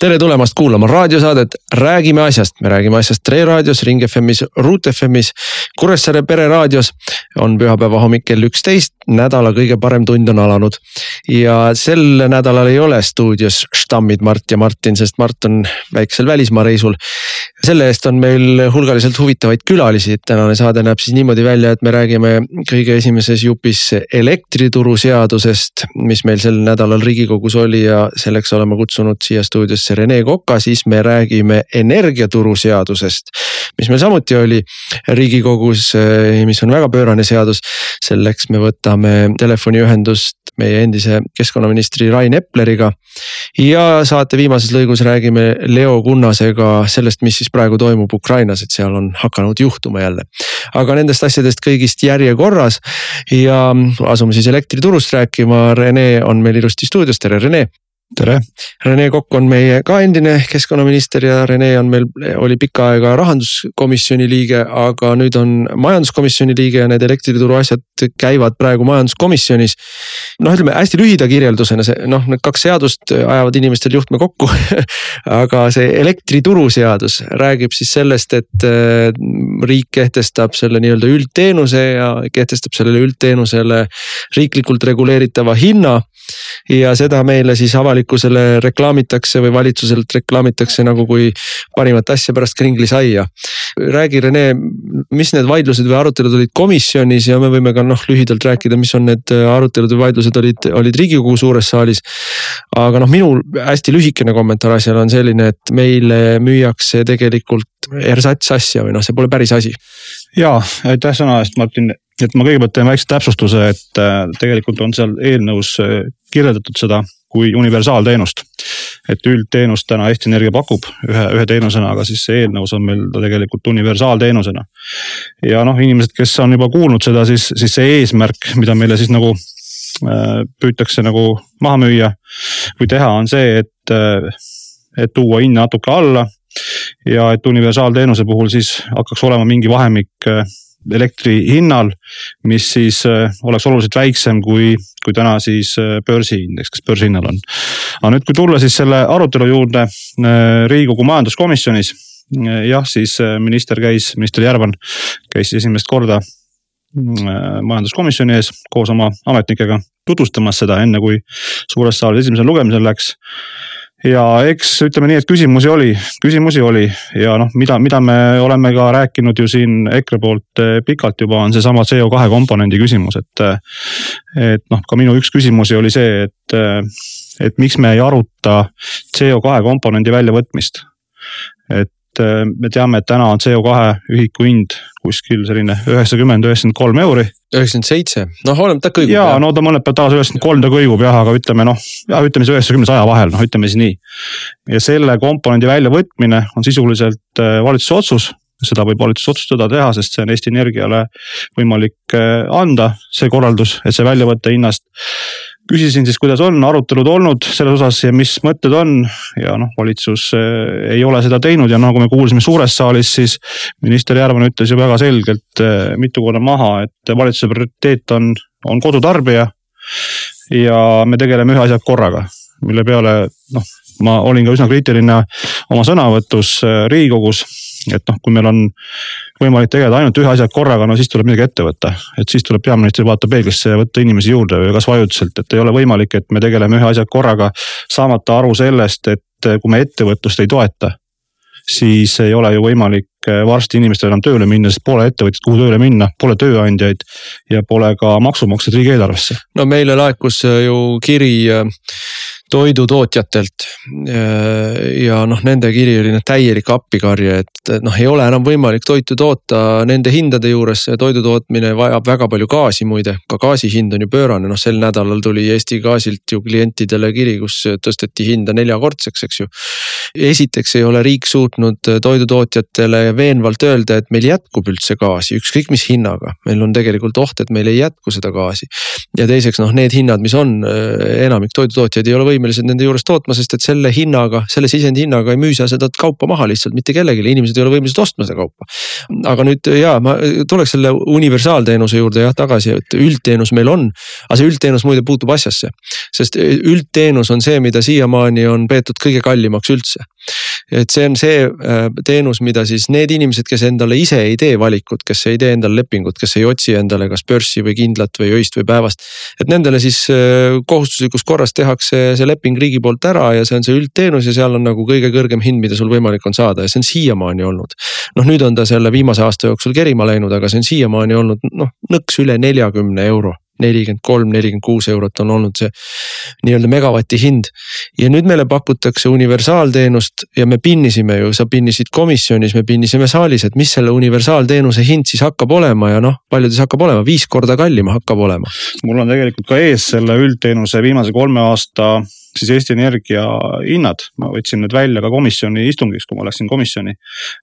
tere tulemast kuulama raadiosaadet Räägime asjast, me räägime asjast Tre raadios, Ring FM-is, Ruut FM-is, Kuressaare pereraadios. on pühapäeva hommik kell üksteist, nädala kõige parem tund on alanud. ja sel nädalal ei ole stuudios štammid Mart ja Martin, sest Mart on väiksel välismaareisul. Selle eest on meil hulgaliselt huvitavaid külalisi, tänane saade näeb siis niimoodi välja, et me räägime kõige esimeses jupis elektrituruseadusest, mis meil sel nädalal riigikogus oli ja selleks oleme kutsunud siia stuudiosse Rene Koka, siis me räägime energiaturuseadusest. mis meil samuti oli riigikogus, mis on väga pöörane seadus. selleks me võtame telefoniühendust meie endise keskkonnaministri Rain Epleriga. ja saate viimases lõigus räägime Leo Kunnasega sellest, mis siis praegu toimub Ukrainas, et seal on hakanud juhtuma jälle. aga nendest asjadest kõigist järjekorras ja asume siis elektriturust rääkima. Rene on meil ilusti stuudios, tere Rene tere. Rene Kokk on meie ka endine keskkonnaminister ja Rene on meil, oli pikka aega rahanduskomisjoni liige, aga nüüd on majanduskomisjoni liige ja need elektrituru asjad käivad praegu majanduskomisjonis. noh, ütleme hästi lühida kirjeldusena see noh, need kaks seadust ajavad inimestel juhtme kokku aga see elektrituruseadus räägib siis sellest, et äh, riik kehtestab selle nii-öelda üldteenuse ja kehtestab sellele üldteenusele riiklikult reguleeritava hinna ja seda meile siis avalikkusele reklaamitakse või valitsuselt reklaamitakse nagu kui parimat asja pärast kringlisaia. räägi, Rene, mis need vaidlused või arutelud olid komisjonis ja me võime ka noh, lühidalt rääkida, mis on need arutelud või vaidlused olid, olid riigikogu suures saalis. aga noh, minu hästi lühikene kommentaar asjale on selline, et meile müüakse tegelikult ersats asja või noh, see pole päris asi. ja aitäh sõna eest, Martin et ma kõigepealt teen väikse täpsustuse, et äh, tegelikult on seal eelnõus äh, kirjeldatud seda kui universaalteenust. et üldteenust täna Eesti Energia pakub ühe, ühe teenusena, aga siis eelnõus on meil ta tegelikult universaalteenusena. ja noh, inimesed, kes on juba kuulnud seda, siis, siis see eesmärk, mida meile siis nagu äh, püütakse nagu maha müüa või teha, on see, et, et tuua hinna natuke alla ja et universaalteenuse puhul siis hakkaks olema mingi vahemik elektri hinnal, mis siis äh, oleks oluliselt väiksem kui, kui täna siis äh, börsiindeks, kes börsihinnal on. aga nüüd, kui tulla siis selle arutelu juurde äh, Riigikogu majanduskomisjonis. jah, siis minister käis, minister Järvan käis esimest korda majanduskomisjoni ees koos oma ametnikega tutvustamas seda, enne kui suures saalis esimesel lugemisel läks ja eks ütleme nii, et küsimusi oli, küsimusi oli ja noh, mida, mida me oleme ka rääkinud ju siin EKRE poolt eh, pikalt juba, on seesama CO2 komponendi küsimus, et. Eh, et noh, ka minu üks küsimusi oli see, et, eh, et miks me ei aruta CO2 komponendi väljavõtmist. et me teame, et täna on CO2 ühiku hind kuskil selline üheksakümmend, üheksakümmend kolm euri üheksakümmend seitse, noh oleneb, ta kõigub. ja no ta mõned päevad tagasi üheksakümmend kolm ta kõigub jah, aga ütleme noh, ütleme siis üheksakümne, saja vahel, noh ütleme siis nii. ja selle komponendi väljavõtmine on sisuliselt äh, valitsuse otsus seda võib valitsus otsustada teha, sest see on Eesti Energiale võimalik äh, anda, see korraldus, et see välja võtta hinnast küsisin siis, kuidas on arutelud olnud selles osas ja mis mõtted on ja noh, valitsus eh, ei ole seda teinud ja nagu me kuulsime suures saalis, siis minister Järvan ütles ju väga selgelt eh, mitu korda maha, et valitsuse prioriteet on, on kodutarbija. ja me tegeleme ühe asjaga korraga, mille peale noh, ma olin ka üsna kriitiline oma sõnavõtus eh, riigikogus et noh, kui meil on võimalik tegeleda ainult ühe asjaga korraga, no siis tuleb midagi ette võtta. et siis tuleb peaministril vaadata peeglisse ja võtta inimesi juurde või kasvõi ajutiselt, et ei ole võimalik, et me tegeleme ühe asjaga korraga. saamata aru sellest, et kui me ettevõtlust ei toeta, siis ei ole ju võimalik varsti inimestel enam tööle minna, sest pole ettevõtjaid, kuhu tööle minna, pole tööandjaid ja pole ka maksumaksjaid riigieelarvesse. no meile laekus ju kiri toidutootjatelt. ja noh, nende kiri oli noh täielik appikarje, et noh, ei ole enam võimalik toitu toota nende hindade juures, toidu tootmine vajab väga palju gaasi muide, ka gaasi hind on ju pöörane, noh sel nädalal tuli Eesti Gaasilt ju klientidele kiri, kus tõsteti hinda neljakordseks, eks ju. esiteks ei ole riik suutnud toidutootjatele veenvalt öelda, et meil jätkub üldse gaasi, ükskõik mis hinnaga, meil on tegelikult oht, et meil ei jätku seda gaasi. ja teiseks noh, need hinnad, mis on, enamik toidutootjaid ei ole võimelised võimelised nende juures tootma, sest et selle hinnaga, selle sisendi hinnaga ei müü sa seda kaupa maha lihtsalt mitte kellelegi, inimesed ei ole võimelised ostma seda kaupa. aga nüüd ja ma tuleks selle universaalteenuse juurde jah tagasi, et üldteenus meil on, aga see üldteenus muide puutub asjasse. sest üldteenus on see, mida siiamaani on peetud kõige kallimaks üldse et see on see äh, teenus, mida siis need inimesed, kes endale ise ei tee valikut, kes ei tee endale lepingut, kes ei otsi endale kas börssi või kindlat või öist või päevast. et nendele siis äh, kohustuslikus korras tehakse see leping riigi poolt ära ja see on see üldteenus ja seal on nagu kõige kõrgem hind, mida sul võimalik on saada ja see on siiamaani olnud. noh, nüüd on ta selle viimase aasta jooksul kerima läinud, aga see on siiamaani olnud noh nõks üle neljakümne euro nelikümmend kolm, nelikümmend kuus eurot on olnud see nii-öelda megavati hind. ja nüüd meile pakutakse universaalteenust ja me pinnisime ju, sa pinnisid komisjonis, me pinnisime saalis, et mis selle universaalteenuse hind siis hakkab olema ja noh, palju ta siis hakkab olema, viis korda kallim hakkab olema. mul on tegelikult ka ees selle üldteenuse viimase kolme aasta siis Eesti Energia hinnad, ma võtsin need välja ka komisjoni istungiks, kui ma läksin komisjoni.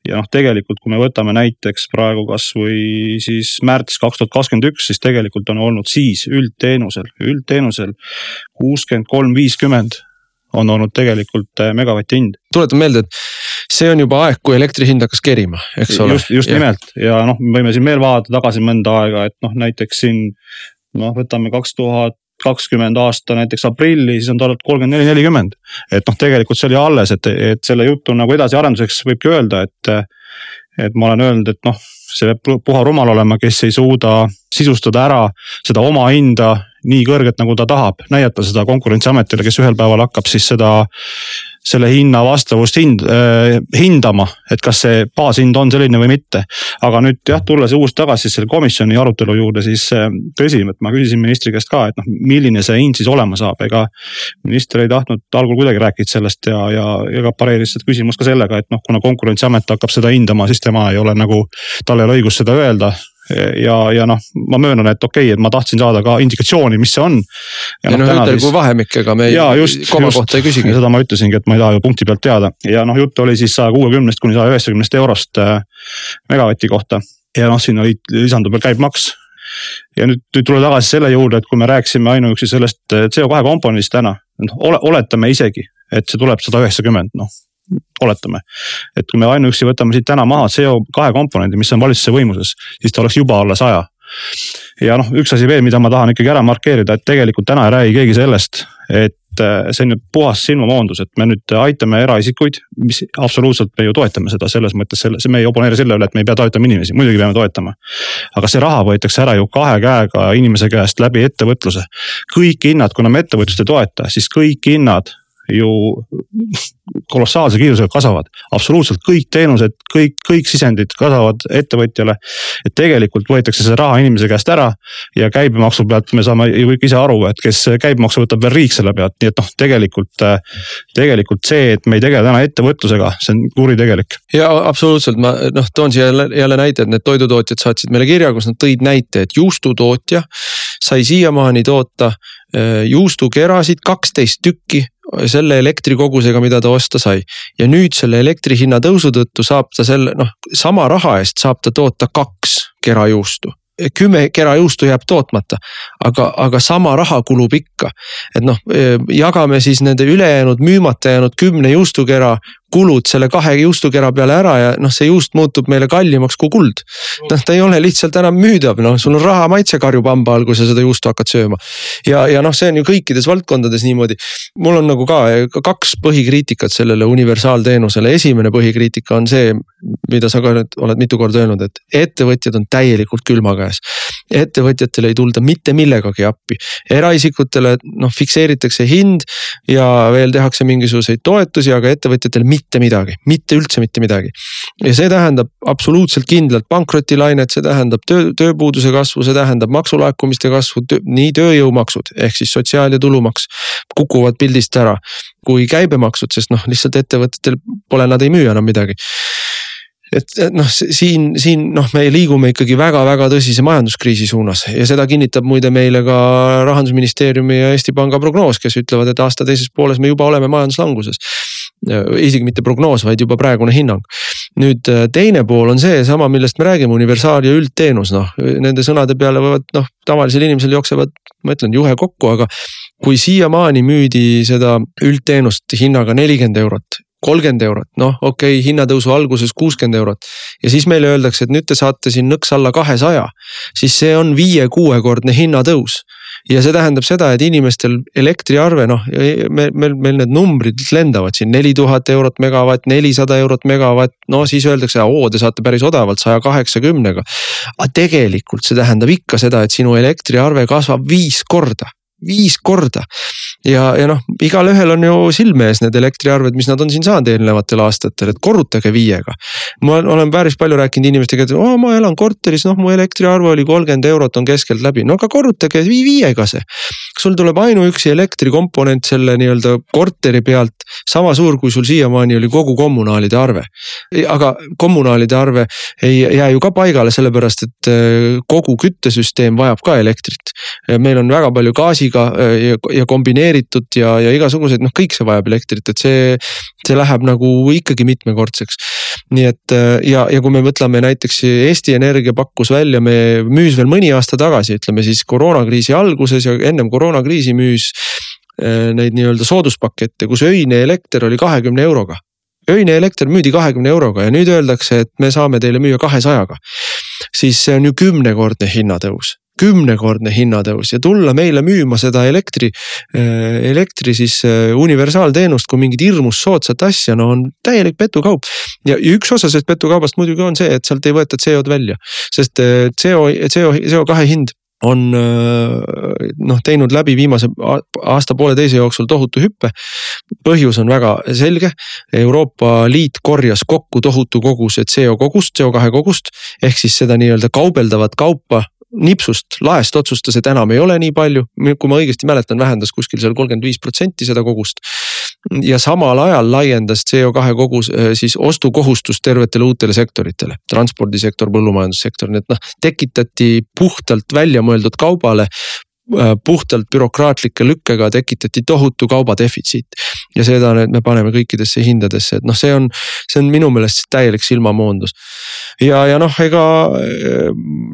ja noh, tegelikult kui me võtame näiteks praegu kasvõi siis märts kaks tuhat kakskümmend üks, siis tegelikult on olnud siis üldteenusel, üldteenusel kuuskümmend kolm, viiskümmend on olnud tegelikult eh, megavati hind. tuletan meelde, et see on juba aeg, kui elektri hind hakkas kerima, eks ole. just, just ja. nimelt ja noh, me võime siin veel vaadata tagasi mõnda aega, et noh, näiteks siin noh, võtame kaks tuhat kakskümmend aasta näiteks aprilli, siis on ta olnud kolmkümmend neli, nelikümmend. et noh, tegelikult see oli alles, et, et selle jutu nagu edasiarenduseks võibki öelda, et. et ma olen öelnud, et noh, see peab puha rumal olema, kes ei suuda sisustada ära seda oma hinda nii kõrget, nagu ta tahab, näidata seda konkurentsiametile, kes ühel päeval hakkab siis seda selle hinna vastavust hind äh,, hindama, et kas see baashind on selline või mitte. aga nüüd jah, tulles uuesti tagasi selle komisjoni arutelu juurde, siis äh, tõsi, et ma küsisin ministri käest ka, et noh, milline see hind siis olema saab, ega. minister ei tahtnud algul kuidagi rääkida sellest ja, ja, ka pareeris seda küsimust ka sellega, et noh, kuna konkurentsiamet hakkab seda hindama, siis tema ei ole nagu, tal ei ole õigust seda öelda ja, ja noh, ma möönan, et okei okay,, et ma tahtsin saada ka indikatsiooni, mis see on. ja noh, ütelgu siis... vahemikega, me ja, just, koma kohta ei küsigi. seda ma ütlesingi, et ma ei taha ju punkti pealt teada ja noh, jutt oli siis saja kuuekümnest kuni saja üheksakümnest eurost äh, megavati kohta. ja noh, sinna lisandub veel käibemaks ja nüüd, nüüd tulla tagasi selle juurde, et kui me rääkisime ainuüksi sellest äh, CO2 komponendist täna, noh ole, oletame isegi, et see tuleb sada üheksakümmend, noh oletame. et kui me ainuüksi võtame siit täna maha CO2 komponendi, mis on valitsuse võimuses, siis ta oleks juba alla saja. ja noh, üks asi veel, mida ma tahan ikkagi ära markeerida, et tegelikult täna ei räägi keegi sellest, et äh, see on nüüd puhas silmamoondus, et me nüüd aitame eraisikuid, mis absoluutselt me ju toetame seda selles mõttes, selle, me ei oponeeri selle üle, et me ei pea toetama inimesi, muidugi peame toetama. aga see raha võetakse ära ju kahe käega inimese käest läbi ettevõtluse. kõik hinnad, kuna me ettevõtlust ei toeta, siis kõik hinnad ju kolossaalse kiirusega kasvavad. absoluutselt kõik teenused, kõik, kõik sisendid kasvavad ettevõtjale. et tegelikult võetakse see raha inimese käest ära ja käibemaksu pealt me saame ju kõik ise aru, et kes käibemaksu võtab veel riik selle pealt, nii et noh, tegelikult. tegelikult see, et me ei tegele täna ettevõtlusega, see on kuritegelik. ja absoluutselt, ma noh, toon siia jälle, jälle näite, et need toidutootjad saatsid meile kirja, kus nad tõid näite, et juustutootja sai siiamaani toota äh, juustukerasid kaksteist tükki selle elektrikogusega, mida ta osta sai. ja nüüd selle elektri hinna tõusu tõttu saab ta selle noh, sama raha eest saab ta toota kaks kerajuustu kümme kera juustu jääb tootmata, aga, aga sama raha kulub ikka. et noh, jagame siis nende ülejäänud müümata jäänud kümne juustukera kulud selle kahe juustukera peale ära ja noh, see juust muutub meile kallimaks kui kuld. noh, ta ei ole lihtsalt enam müüdav, noh, sul on raha maitse karjub hamba all, kui sa seda juustu hakkad sööma. ja, ja noh, see on ju kõikides valdkondades niimoodi. mul on nagu ka kaks põhikriitikat sellele universaalteenusele, esimene põhikriitika on see, mida sa ka nüüd oled mitu korda öelnud, et ettevõtjad on täielikult külma käes. ettevõtjatele ei tulda mitte millegagi appi, eraisikutele noh, fikseeritakse hind ja veel tehakse mingisuguseid toetusi, aga ettevõtjatele mitte mitte midagi, mitte üldse mitte midagi. ja see tähendab absoluutselt kindlalt pankrotilainet, see tähendab töö, tööpuuduse kasvu, see tähendab maksulaekumiste kasvu, nii tööjõumaksud ehk siis sotsiaal ja tulumaks kukuvad pildist ära kui käibemaksud, sest noh, lihtsalt ettevõtetel pole, nad ei müü enam midagi et noh, siin, siin noh, me liigume ikkagi väga-väga tõsise majanduskriisi suunas ja seda kinnitab muide meile ka rahandusministeeriumi ja Eesti Panga prognoos, kes ütlevad, et aasta teises pooles me juba oleme majanduslanguses. Isegi mitte prognoos, vaid juba praegune hinnang. nüüd teine pool on seesama, millest me räägime, universaal ja üldteenus, noh nende sõnade peale võivad noh, tavalisel inimesel jooksevad, ma ütlen juhe kokku, aga kui siiamaani müüdi seda üldteenust hinnaga nelikümmend eurot kolmkümmend eurot, noh, okei okay,, hinnatõusu alguses kuuskümmend eurot. ja siis meile öeldakse, et nüüd te saate siin nõks alla kahesaja, siis see on viie-kuuekordne hinnatõus ja see tähendab seda, et inimestel elektriarve noh, meil, meil, meil need numbrid lendavad siin neli tuhat eurot megavatt, nelisada eurot megavatt, no siis öeldakse, oo, te saate päris odavalt saja kaheksakümnega. aga tegelikult see tähendab ikka seda, et sinu elektriarve kasvab viis korda viis korda. Ja, ja noh, igalühel on ju silme ees need elektriarved, mis nad on siin saanud eelnevatel aastatel, et korrutage viiega. ma olen päris palju rääkinud inimestega, et oo, ma elan korteris, noh, mu elektriarve oli kolmkümmend eurot on keskeltläbi, no aga korrutage viiega see. sul tuleb ainuüksi elektrikomponent selle nii-öelda korteri pealt sama suur, kui sul siiamaani oli kogu kommunaalide arve. aga kommunaalide arve ei jää ju ka paigale, sellepärast et äh, kogu küttesüsteem vajab ka elektrit. meil on väga palju gaasiga äh, ja, ja kombineeritud ja, ja igasuguseid, noh, kõik see vajab elektrit, et see, see läheb nagu ikkagi mitmekordseks. nii et äh, ja, ja kui me mõtleme näiteks Eesti Energia pakkus välja, me müüs veel mõni aasta tagasi, ütleme siis koroonakriisi alguses ja ennem koroonakriisi müüs äh, neid nii-öelda sooduspakette, kus öine elekter oli kahekümne euroga öine elekter müüdi kahekümne euroga ja nüüd öeldakse, et me saame teile müüa kahesajaga. Siis see on ju kümnekordne hinnatõus kümnekordne hinnatõus ja tulla meile müüma seda elektri, äh, elektri siis äh, universaalteenust kui mingit hirmus soodsat asja, no on täielik petukaup. ja üks osa sellest petukaubast muidugi on see, et sealt ei võeta CO-d välja, sest äh, CO, CO, CO2 hind on noh teinud läbi viimase aasta pooleteise jooksul tohutu hüppe. põhjus on väga selge, Euroopa Liit korjas kokku tohutu koguse CO kogust, CO2 kogust ehk siis seda nii-öelda kaubeldavat kaupa nipsust laest otsustas, et enam ei ole nii palju, kui ma õigesti mäletan, vähendas kuskil seal kolmkümmend viis protsenti seda kogust. ja samal ajal laiendas CO2 kogus äh, siis ostukohustust tervetele uutele sektoritele, transpordisektor, põllumajandussektor, nii et noh, tekitati puhtalt väljamõeldud kaubale Äh, puhtalt bürokraatlike lükkega tekitati tohutu kaubadefitsiit. ja seda nüüd me paneme kõikidesse hindadesse, et noh, see on, see on minu meelest täielik silmamoondus. ja, ja noh, ega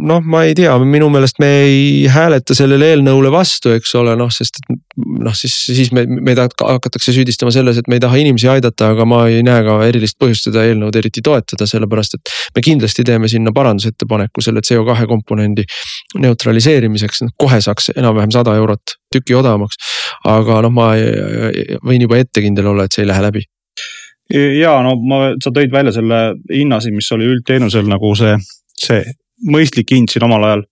noh, ma ei tea, minu meelest me ei hääleta sellele eelnõule vastu, eks ole, noh, sest et noh, siis, siis me, meid hakatakse süüdistama selles, et me ei taha inimesi aidata, aga ma ei näe ka erilist põhjust seda eelnõud eriti toetada, sellepärast et. me kindlasti teeme sinna parandusettepaneku selle CO2 komponendi neutraliseerimiseks, noh kohe saaks enam-vähem sada eurot tüki odavamaks. aga noh, ma võin juba ettekindel olla, et see ei lähe läbi ja no ma, sa tõid välja selle hinna siin, mis oli üldteenusel nagu see, see mõistlik hind siin omal ajal.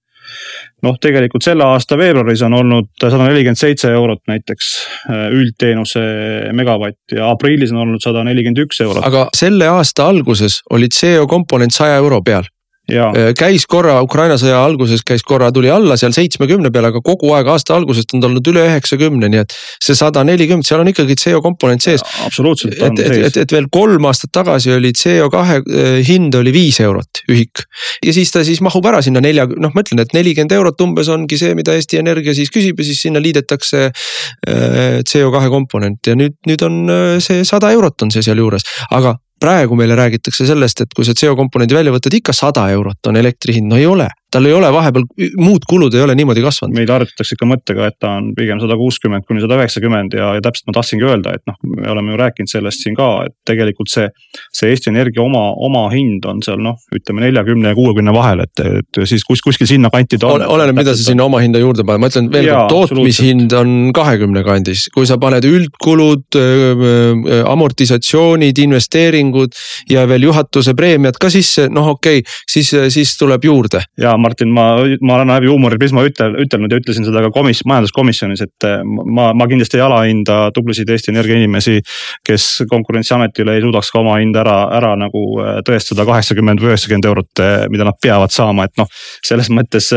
Noh, tegelikult selle aasta veebruaris on olnud sada nelikümmend seitse eurot näiteks äh, üldteenuse megavatt ja aprillis on olnud sada nelikümmend üks eurot. aga selle aasta alguses oli CO komponent saja euro peal käis korra Ukraina sõja alguses käis korra, tuli alla seal seitsmekümne peale, aga kogu aeg aasta algusest on ta olnud üle üheksakümne, nii et. see sada nelikümmend, seal on ikkagi CO komponent sees. absoluutselt et, sees. et, et veel kolm aastat tagasi oli CO2 äh, hind oli viis eurot ühik. ja siis ta siis mahub ära sinna nelja, noh, ma ütlen, et nelikümmend eurot umbes ongi see, mida Eesti Energia siis küsib ja siis sinna liidetakse äh, CO2 komponent ja nüüd, nüüd on see sada eurot on see sealjuures, aga praegu meile räägitakse sellest, et kui sa CO komponendi välja võtad, ikka sada eurot on elektri hind, no ei ole tal ei ole vahepeal, muud kulud ei ole niimoodi kasvanud. meid arvutatakse ikka mõttega, et ta on pigem sada kuuskümmend kuni sada üheksakümmend ja, ja täpselt ma tahtsingi öelda, et noh, me oleme ju rääkinud sellest siin ka, et tegelikult see. see Eesti Energia oma, oma hind on seal noh, ütleme neljakümne ja kuuekümne vahel, et, et siis kus, kuskil sinnakanti ta on. oleneb, mida sa sinna oma hinda juurde paned, ma ütlen veel kord, tootmishind on kahekümne kandis, kui sa paned üldkulud, amortisatsioonid, investeeringud ja veel juhatuse preemiad ka sisse, noh, okei okay,, siis, siis tuleb juurde. ja Martin, ma, ma olen läbi huumoriprisma ütel, ütelnud ja ütlesin seda ka komis-, majanduskomisjonis, et äh, ma, ma kindlasti ei alahinda tublisid Eesti Energia inimesi. kes Konkurentsiametile ei suudaks ka oma hinda ära, ära nagu tõestada kaheksakümmend või üheksakümmend eurot, mida nad peavad saama, et noh, selles mõttes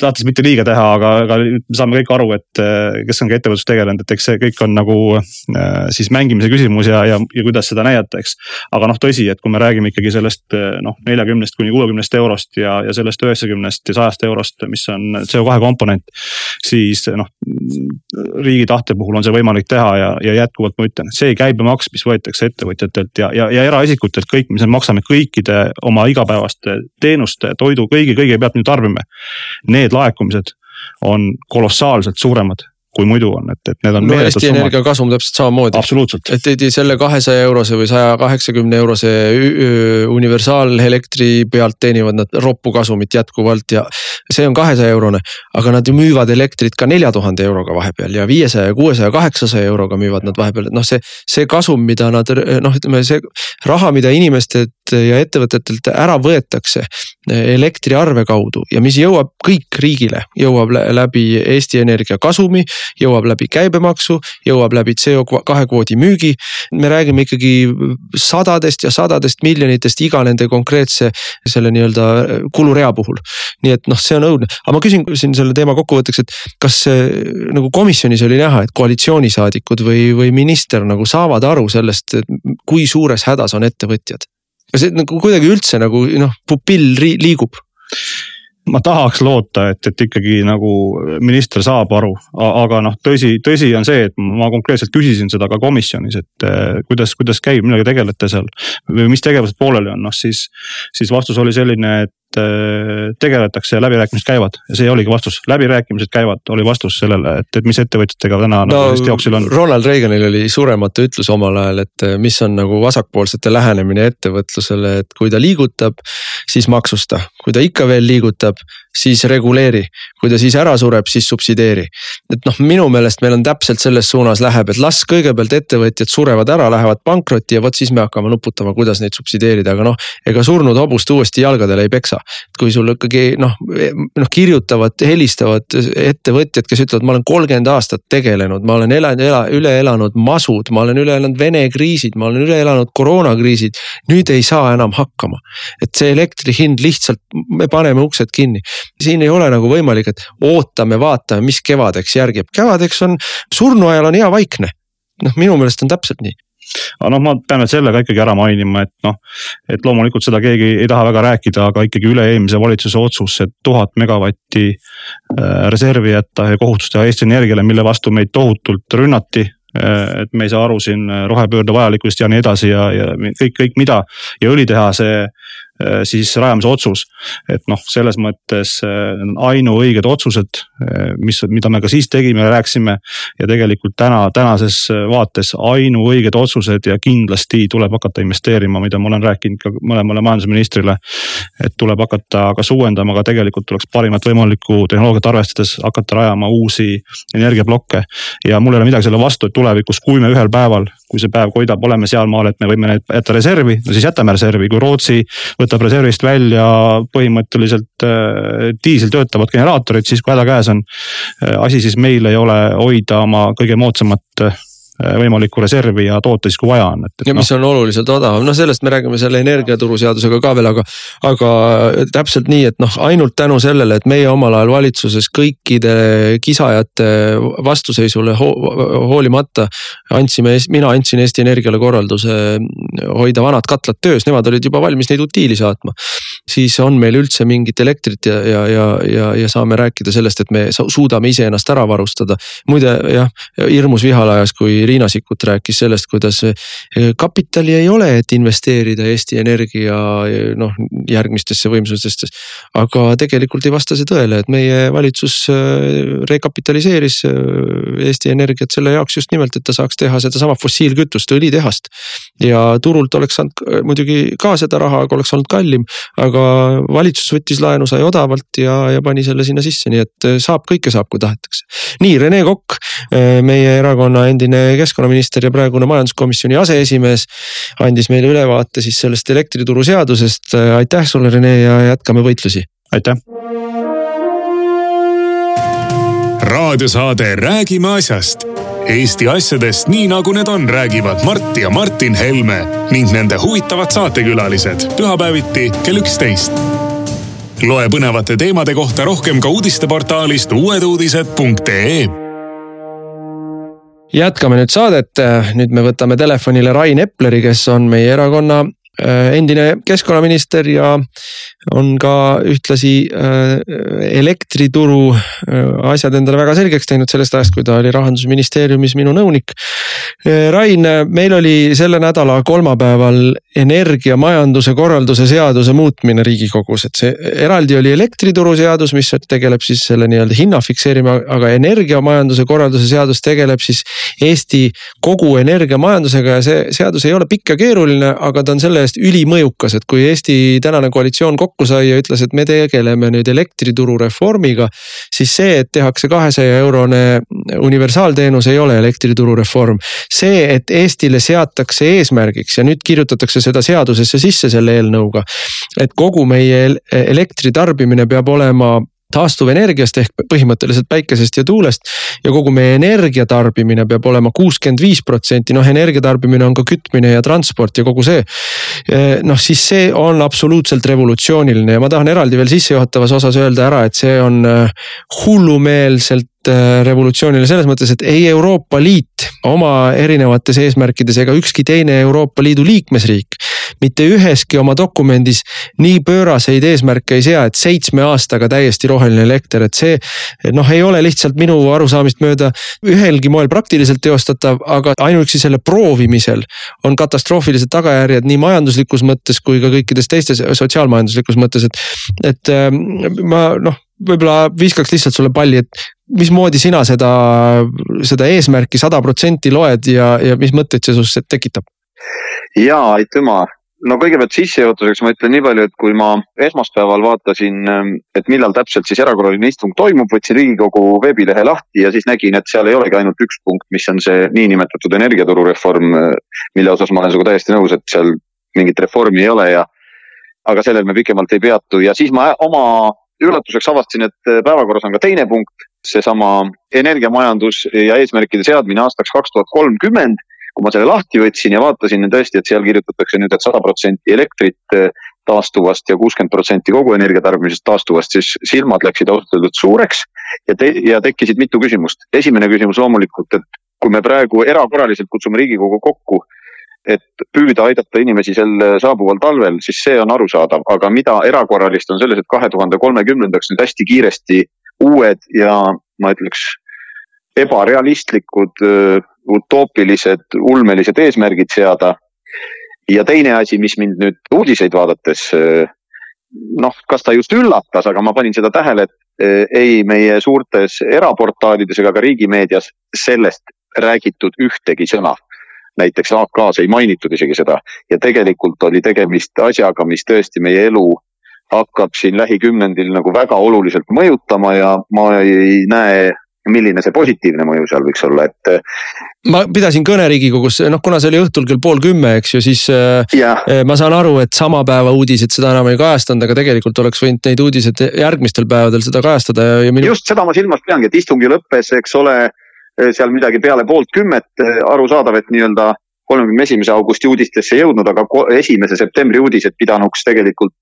tahtes mitte liiga teha, aga, aga me saame kõik aru, et eh, kes on ka ettevõtlust tegelenud, et eks see kõik on nagu äh, siis mängimise küsimus ja, ja, ja kuidas seda näidata, eks. aga noh, tõsi, et kui me räägime ikkagi sellest eh, noh, neljakümnest kuni kuuekümnest eurost ja, ja sellest üheksakümnest ja sajast eurost, mis on CO2 komponent. siis noh, riigi tahte puhul on see võimalik teha ja, ja jätkuvalt ma ütlen, see käibemaks, mis võetakse ettevõtjatelt ja, ja, ja eraisikutelt kõik, mis me maksame kõikide oma igapäevaste teenuste, toidu, kõigi, kõige pealt, mida tarbime. Need need laekumised on kolossaalselt suuremad kui muidu on, et, et need on. no Eesti Energia kasum täpselt samamoodi. absoluutselt. et ei selle kahesaja eurose või saja kaheksakümne eurose universaalelektri pealt teenivad nad roppu kasumit jätkuvalt ja see on kahesaja eurone. aga nad ju müüvad elektrit ka nelja tuhande euroga vahepeal ja viiesaja, kuuesaja, kaheksasaja euroga müüvad nad vahepeal, et noh, see. see kasum, mida nad noh, ütleme see raha, mida inimestelt ja ettevõtetelt ära võetakse elektriarve kaudu ja mis jõuab kõik riigile, jõuab läbi Eesti Energia kasumi jõuab läbi käibemaksu, jõuab läbi CO2 kvoodi müügi. me räägime ikkagi sadadest ja sadadest miljonitest iga nende konkreetse selle nii-öelda kulurea puhul. nii et noh, see on õudne, aga ma küsin siin selle teema kokkuvõtteks, et kas nagu komisjonis oli näha, et koalitsioonisaadikud või, või minister nagu saavad aru sellest, kui suures hädas on ettevõtjad? Kas see nagu kuidagi üldse nagu noh, pupill liigub? ma tahaks loota, et, et ikkagi nagu minister saab aru, aga noh, tõsi, tõsi on see, et ma konkreetselt küsisin seda ka komisjonis, et eh, kuidas, kuidas käib, millega tegelete seal. või mis tegevused pooleli on, noh siis, siis vastus oli selline, et tegeletakse ja läbirääkimised käivad. Ja see oligi vastus, läbirääkimised käivad, oli vastus sellele, et, et mis ettevõtjatega täna no, nagu Eesti jooksul on. Ronald Reaganil oli surematu ütlus omal ajal, et äh, mis on nagu vasakpoolsete lähenemine ettevõtlusele, et kui ta liigutab, siis maksusta, kui ta ikka veel liigutab, siis reguleeri, kui ta siis ära sureb, siis subsideeri. et noh, minu meelest meil on täpselt selles suunas läheb, et las kõigepealt ettevõtjad surevad ära, lähevad pankrotti ja vot siis me hakkame nuputama, kuidas neid subsideerida, aga noh, ega surnud hobust uuesti jalgadele ei peksa kui sul ikkagi noh, noh kirjutavad, helistavad ettevõtjad, kes ütlevad, ma olen kolmkümmend aastat tegelenud, ma olen elanud, ela, üle elanud masud, ma olen üle elanud Vene kriisid, ma olen üle elanud koroonakriisid. nüüd ei saa enam hakkama, et see elektri hind lihtsalt, me paneme uksed kinni. siin ei ole nagu võimalik, et ootame, vaatame, mis kevadeks järgib, kevadeks on surnuajal on hea vaikne noh, minu meelest on täpselt nii aga noh, ma pean veel selle ka ikkagi ära mainima, et noh, et loomulikult seda keegi ei taha väga rääkida, aga ikkagi üle-eelmise valitsuse otsus, et tuhat megavatti äh, reservi jätta ja kohustust teha Eesti Energiale, mille vastu meid tohutult rünnati äh, et me ei saa aru siin rohepöörde vajalikkusest ja nii edasi ja, ja kõik, kõik mida. Ja õlitehase Äh, siis rajamise otsus. et noh, selles mõttes äh, ainuõiged otsused, äh, mis, mida me ka siis tegime rääkisime. ja tegelikult täna, tänases vaates ainuõiged otsused ja kindlasti tuleb hakata investeerima, mida ma olen rääkinud ka mõlemale majandusministrile. et tuleb hakata kas uuendama, aga tegelikult tuleks parimat võimalikku tehnoloogiat arvestades hakata rajama uusi energiaplokke. ja mul ei ole midagi selle vastu, et tulevikus, kui me ühel päeval, kui see päev koidab, oleme sealmaal, et me võime need jätta reservi, no siis jätame reservi, kui Rootsi võtab reservist välja põhimõtteliselt äh, diisel töötavad generaatorid, siis kui häda käes on. Äh, asi siis meil ei ole hoida oma kõige moodsamat äh, võimalikku reservi ja toota siis, kui vaja on, ja mis no. on oluliselt odavam, noh sellest me räägime selle energiaturuseadusega ka veel, aga, aga täpselt nii, et noh, ainult tänu sellele, et meie omal ajal valitsuses kõikide kisajate vastuseisule ho hoolimata andsime, mina andsin Eesti Energiale korralduse hoida vanad katlad töös, nemad olid juba valmis neid utiili saatma. Siis on meil üldse mingit elektrit ja, ja, ja, ja, ja saame rääkida sellest, et me suudame iseennast ära varustada. muide jah, hirmus vihal ajas, kui Riina Sikkut rääkis sellest, kuidas eh, kapitali ei ole, et investeerida Eesti Energia eh, noh järgmistesse võimsustesse. aga tegelikult ei vasta see tõele, et meie valitsus eh, rekapitaliseeris Eesti Energiat selle jaoks just nimelt, et ta saaks teha sedasama fossiilkütust, õlitehast. ja turult oleks saanud muidugi ka seda raha, aga oleks olnud kallim, aga valitsus võttis laenu, sai odavalt ja, ja pani selle sinna sisse, nii et saab, kõike saab, kui tahetakse. nii, Rene Kokk, meie erakonna endine keskkonnaminister ja praegune majanduskomisjoni aseesimees. andis meile ülevaate siis sellest elektrituruseadusest, aitäh sulle, Rene ja jätkame võitlusi aitäh. raadiosaade Räägime asjast. Eesti asjadest nii nagu need on, räägivad Mart ja Martin Helme ning nende huvitavad saatekülalised. Pühapäeviti kell üksteist. loe põnevate teemade kohta rohkem ka uudisteportaalist uueduudised.ee jätkame nüüd saadet, nüüd me võtame telefonile Rain Epleri, kes on meie erakonna endine keskkonnaminister ja on ka ühtlasi äh, elektrituru äh, asjad endale väga selgeks teinud sellest ajast, kui ta oli rahandusministeeriumis minu nõunik. Äh, Rain, meil oli selle nädala kolmapäeval energiamajanduse korralduse seaduse muutmine riigikogus, et see eraldi oli elektrituruseadus, mis tegeleb siis selle nii-öelda hinna fikseerima, aga energiamajanduse korralduse seadus tegeleb siis Eesti kogu energiamajandusega ja see seadus ei ole pikk ja keeruline, aga ta on selle eest ülimõjukas, et kui Eesti tänane koalitsioon kokku sai ja ütles, et me tegeleme nüüd elektrituru reformiga. siis see, et tehakse kahesaja eurone universaalteenus, ei ole elektrituru reform. see, et Eestile seatakse eesmärgiks ja nüüd kirjutatakse seda seadusesse sisse selle eelnõuga. et kogu meie elektritarbimine peab olema taastuvenergiast ehk põhimõtteliselt päikesest ja tuulest. ja kogu meie energiatarbimine peab olema kuuskümmend viis protsenti, noh energiatarbimine on ka kütmine ja transport ja kogu see. noh, siis see on absoluutselt revolutsiooniline ja ma tahan eraldi veel sissejuhatavas osas öelda ära, et see on äh, hullumeelselt äh, revolutsiooniline selles mõttes, et ei Euroopa Liit oma erinevates eesmärkides ega ükski teine Euroopa Liidu liikmesriik mitte üheski oma dokumendis nii pööraseid eesmärke ei sea, et seitsme aastaga täiesti roheline elekter, et see noh, ei ole lihtsalt minu arusaamist mööda ühelgi moel praktiliselt teostatav, aga ainuüksi selle proovimisel on katastroofilised tagajärjed nii majanduslikus mõttes kui ka kõikides teistes sotsiaalmajanduslikus mõttes, et, et ähm, ma noh võib-olla viskaks lihtsalt sulle palli, et mismoodi sina seda, seda eesmärki sada protsenti loed ja, ja mis mõtteid see sinus tekitab? ja aitüma, no kõigepealt sissejuhatuseks ma ütlen nii palju, et kui ma esmaspäeval vaatasin, ähm, et millal täpselt siis erakorraline istung toimub, võtsin Riigikogu veebilehe lahti ja siis nägin, et seal ei olegi ainult üks punkt, mis on see niinimetatud energiaturureform, äh, mille osas ma olen sinuga täiesti nõus, et seal mingit reformi ei ole ja aga sellel me pikemalt ei peatu. Ja siis ma oma üllatuseks avastasin, et äh, päevakorras on ka teine punkt, seesama energiamajandus ja eesmärkide seadmine aastaks kaks tuhat kolmkümmend kui ma selle lahti võtsin ja vaatasin tõesti, et seal kirjutatakse nüüd et, et sada protsenti elektrit eh, taastuvast ja kuuskümmend protsenti kogu energiatarbimisest taastuvast, siis silmad läksid ausalt öeldud suureks ja te, ja tekkisid mitu küsimust. esimene küsimus loomulikult, et kui me praegu erakorraliselt kutsume Riigikogu kokku, et püüda aidata inimesi sel saabuval talvel, siis see on arusaadav, aga mida erakorralist on selles, et kahe tuhande kolmekümnendaks nüüd hästi kiiresti uued ja ma ütleks ebarealistlikud utoopilised, ulmelised eesmärgid seada. ja teine asi, mis mind nüüd uudiseid vaadates noh, kas ta just üllatas, aga ma panin seda tähele, et ei meie suurtes eraportaalides ega ka riigimeedias sellest räägitud ühtegi sõna. näiteks AK-s ei mainitud isegi seda ja tegelikult oli tegemist asjaga, mis tõesti meie elu hakkab siin lähikümnendil nagu väga oluliselt mõjutama ja ma ei näe milline see positiivne mõju seal võiks olla, et. Äh, ma pidasin kõne Riigikogus, noh, kuna see oli õhtul kell pool kümme, eks ju, siis äh, ja. Äh, ma saan aru, et sama päeva uudised seda enam ei kajastanud, aga tegelikult oleks võinud neid uudiseid järgmistel päevadel seda kajastada ja, ja minu.... just seda ma silmas peangi, et istungi lõppes, eks ole, seal midagi peale poolt kümmet, arusaadav, et nii-öelda kolmekümne esimese augusti uudistesse jõudnud, aga esimese septembri uudised pidanuks tegelikult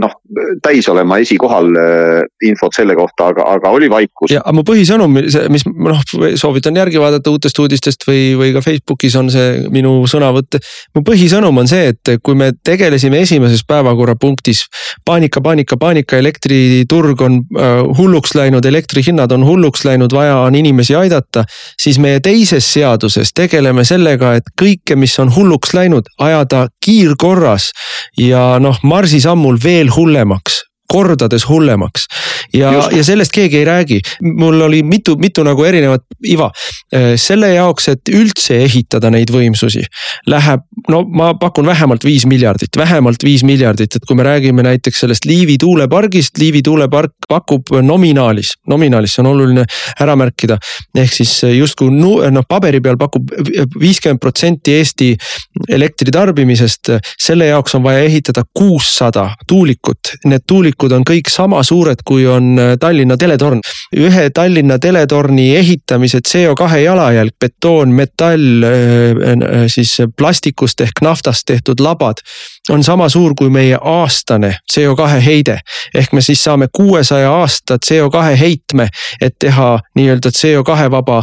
noh, täis olema esikohal äh, infot selle kohta, aga, aga oli vaikus. ja mu põhisõnum, mis noh, soovitan järgi vaadata uutest uudistest või, või ka Facebookis on see minu sõnavõtt. mu põhisõnum on see, et kui me tegelesime esimeses päevakorrapunktis paanika, paanika, paanika, elektriturg on äh, hulluks läinud, elektrihinnad on hulluks läinud, vaja on inimesi aidata. siis meie teises seaduses tegeleme sellega, et kõike, mis on hulluks läinud, ajada kiirkorras ja noh, marsisammul veel hullemaks kordades hullemaks ja, ja sellest keegi ei räägi. mul oli mitu, mitu nagu erinevat iva. Äh, selle jaoks, et üldse ehitada neid võimsusi, läheb, no ma pakun vähemalt viis miljardit, vähemalt viis miljardit, et kui me räägime näiteks sellest Liivi tuulepargist, Liivi tuulepark pakub nominaalis, nominaalis, see on oluline ära märkida. ehk siis justkui noh, paberi peal pakub viiskümmend protsenti Eesti elektritarbimisest, selle jaoks on vaja ehitada kuussada tuulikut, need tuulikud mõõdikud on kõik sama suured, kui on äh, Tallinna teletorn. ühe Tallinna teletorni ehitamise CO2 jalajälg, betoon, metall, äh, siis plastikust ehk naftast tehtud labad on sama suur kui meie aastane CO2 heide. ehk me siis saame kuuesaja aasta CO2 heitme, et teha nii-öelda CO2 vaba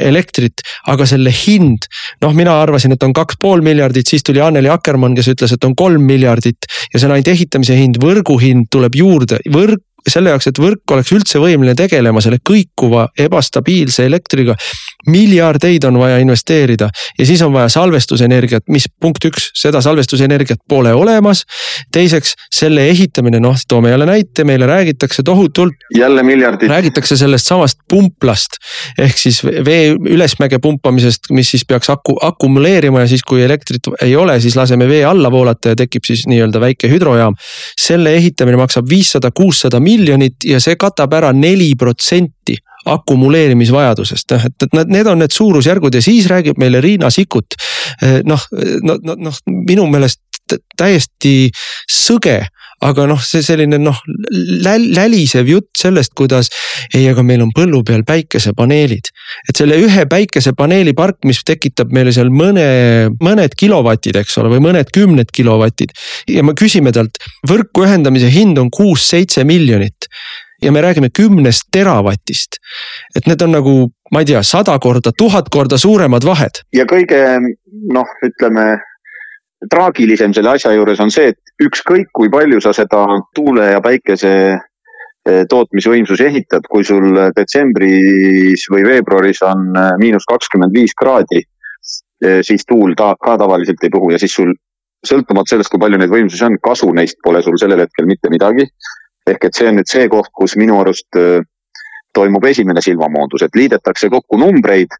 elektrit, aga selle hind. noh, mina arvasin, et on kaks pool miljardit, siis tuli Anneli Akkermann, kes ütles, et on kolm miljardit ja see on ainult ehitamise hind, võrguhind tuleb juurde, võrk selle jaoks, et võrk oleks üldse võimeline tegelema selle kõikuva ebastabiilse elektriga. miljardeid on vaja investeerida ja siis on vaja salvestusenergiat, mis punkt üks, seda salvestusenergiat pole olemas. teiseks selle ehitamine, noh, toome jälle näite, meile räägitakse tohutult. jälle miljardid. räägitakse sellest samast pumplast ehk siis vee ülesmäge pumpamisest, mis siis peaks aku, akumuleerima ja siis, kui elektrit ei ole, siis laseme vee alla voolata ja tekib siis nii-öelda väike hüdrojaam. selle ehitamine maksab viissada, kuussada miljonit ja see katab ära neli protsenti akumuleerimisvajadusest, noh, et, et need, need on need suurusjärgud ja siis räägib meile Riina Sikkut. noh, noh, noh, noh minu meelest täiesti sõge aga noh, see selline noh läl, lälisev jutt sellest, kuidas ei, aga meil on põllu peal päikesepaneelid. Et selle ühe päikesepaneeli park, mis tekitab meile seal mõne, mõned kilovatid, eks ole, või mõned kümned kilovatid. ja me küsime talt, võrku ühendamise hind on kuus-seitse miljonit ja me räägime kümnest teravatist. et need on nagu, ma ei tea, sada korda, tuhat korda suuremad vahed. ja kõige noh, ütleme traagilisem selle asja juures on see, et ükskõik kui palju sa seda tuule ja päikese tootmisvõimsusi ehitad, kui sul detsembris või veebruaris on eh, miinus kakskümmend viis kraadi, eh, siis tuul ta ka tavaliselt ei puhu ja siis sul sõltumata sellest, kui palju neid võimsusi on, kasu neist pole sul sellel hetkel mitte midagi. ehk et see on nüüd see koht, kus minu arust toimub esimene silmamoondus, et liidetakse kokku numbreid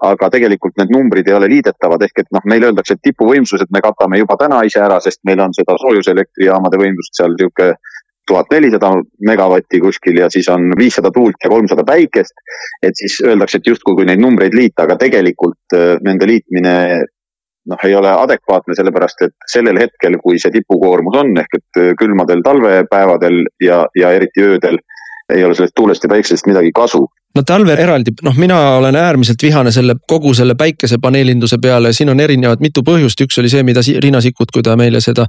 aga tegelikult need numbrid ei ole liidetavad, ehk et noh, meile öeldakse, et tipuvõimsused me katame juba täna ise ära, sest meil on seda soojuselektrijaamade võimsust seal niisugune tuhat nelisada megavatti kuskil ja siis on viissada tuult ja kolmsada päikest. et siis öeldakse, et justkui kui neid numbreid liita, aga tegelikult äh, nende liitmine noh, ei ole adekvaatne, sellepärast et sellel hetkel, kui see tipukoormus on ehk et äh, külmadel talvepäevadel ja, ja eriti öödel ei ole sellest tuulest ja päiksest midagi kasu no talvel eraldi, noh, mina olen äärmiselt vihane selle kogu selle päikesepaneelinduse peale, siin on erinevad mitu põhjust, üks oli see, mida Riina Sikkut, kui ta meile seda.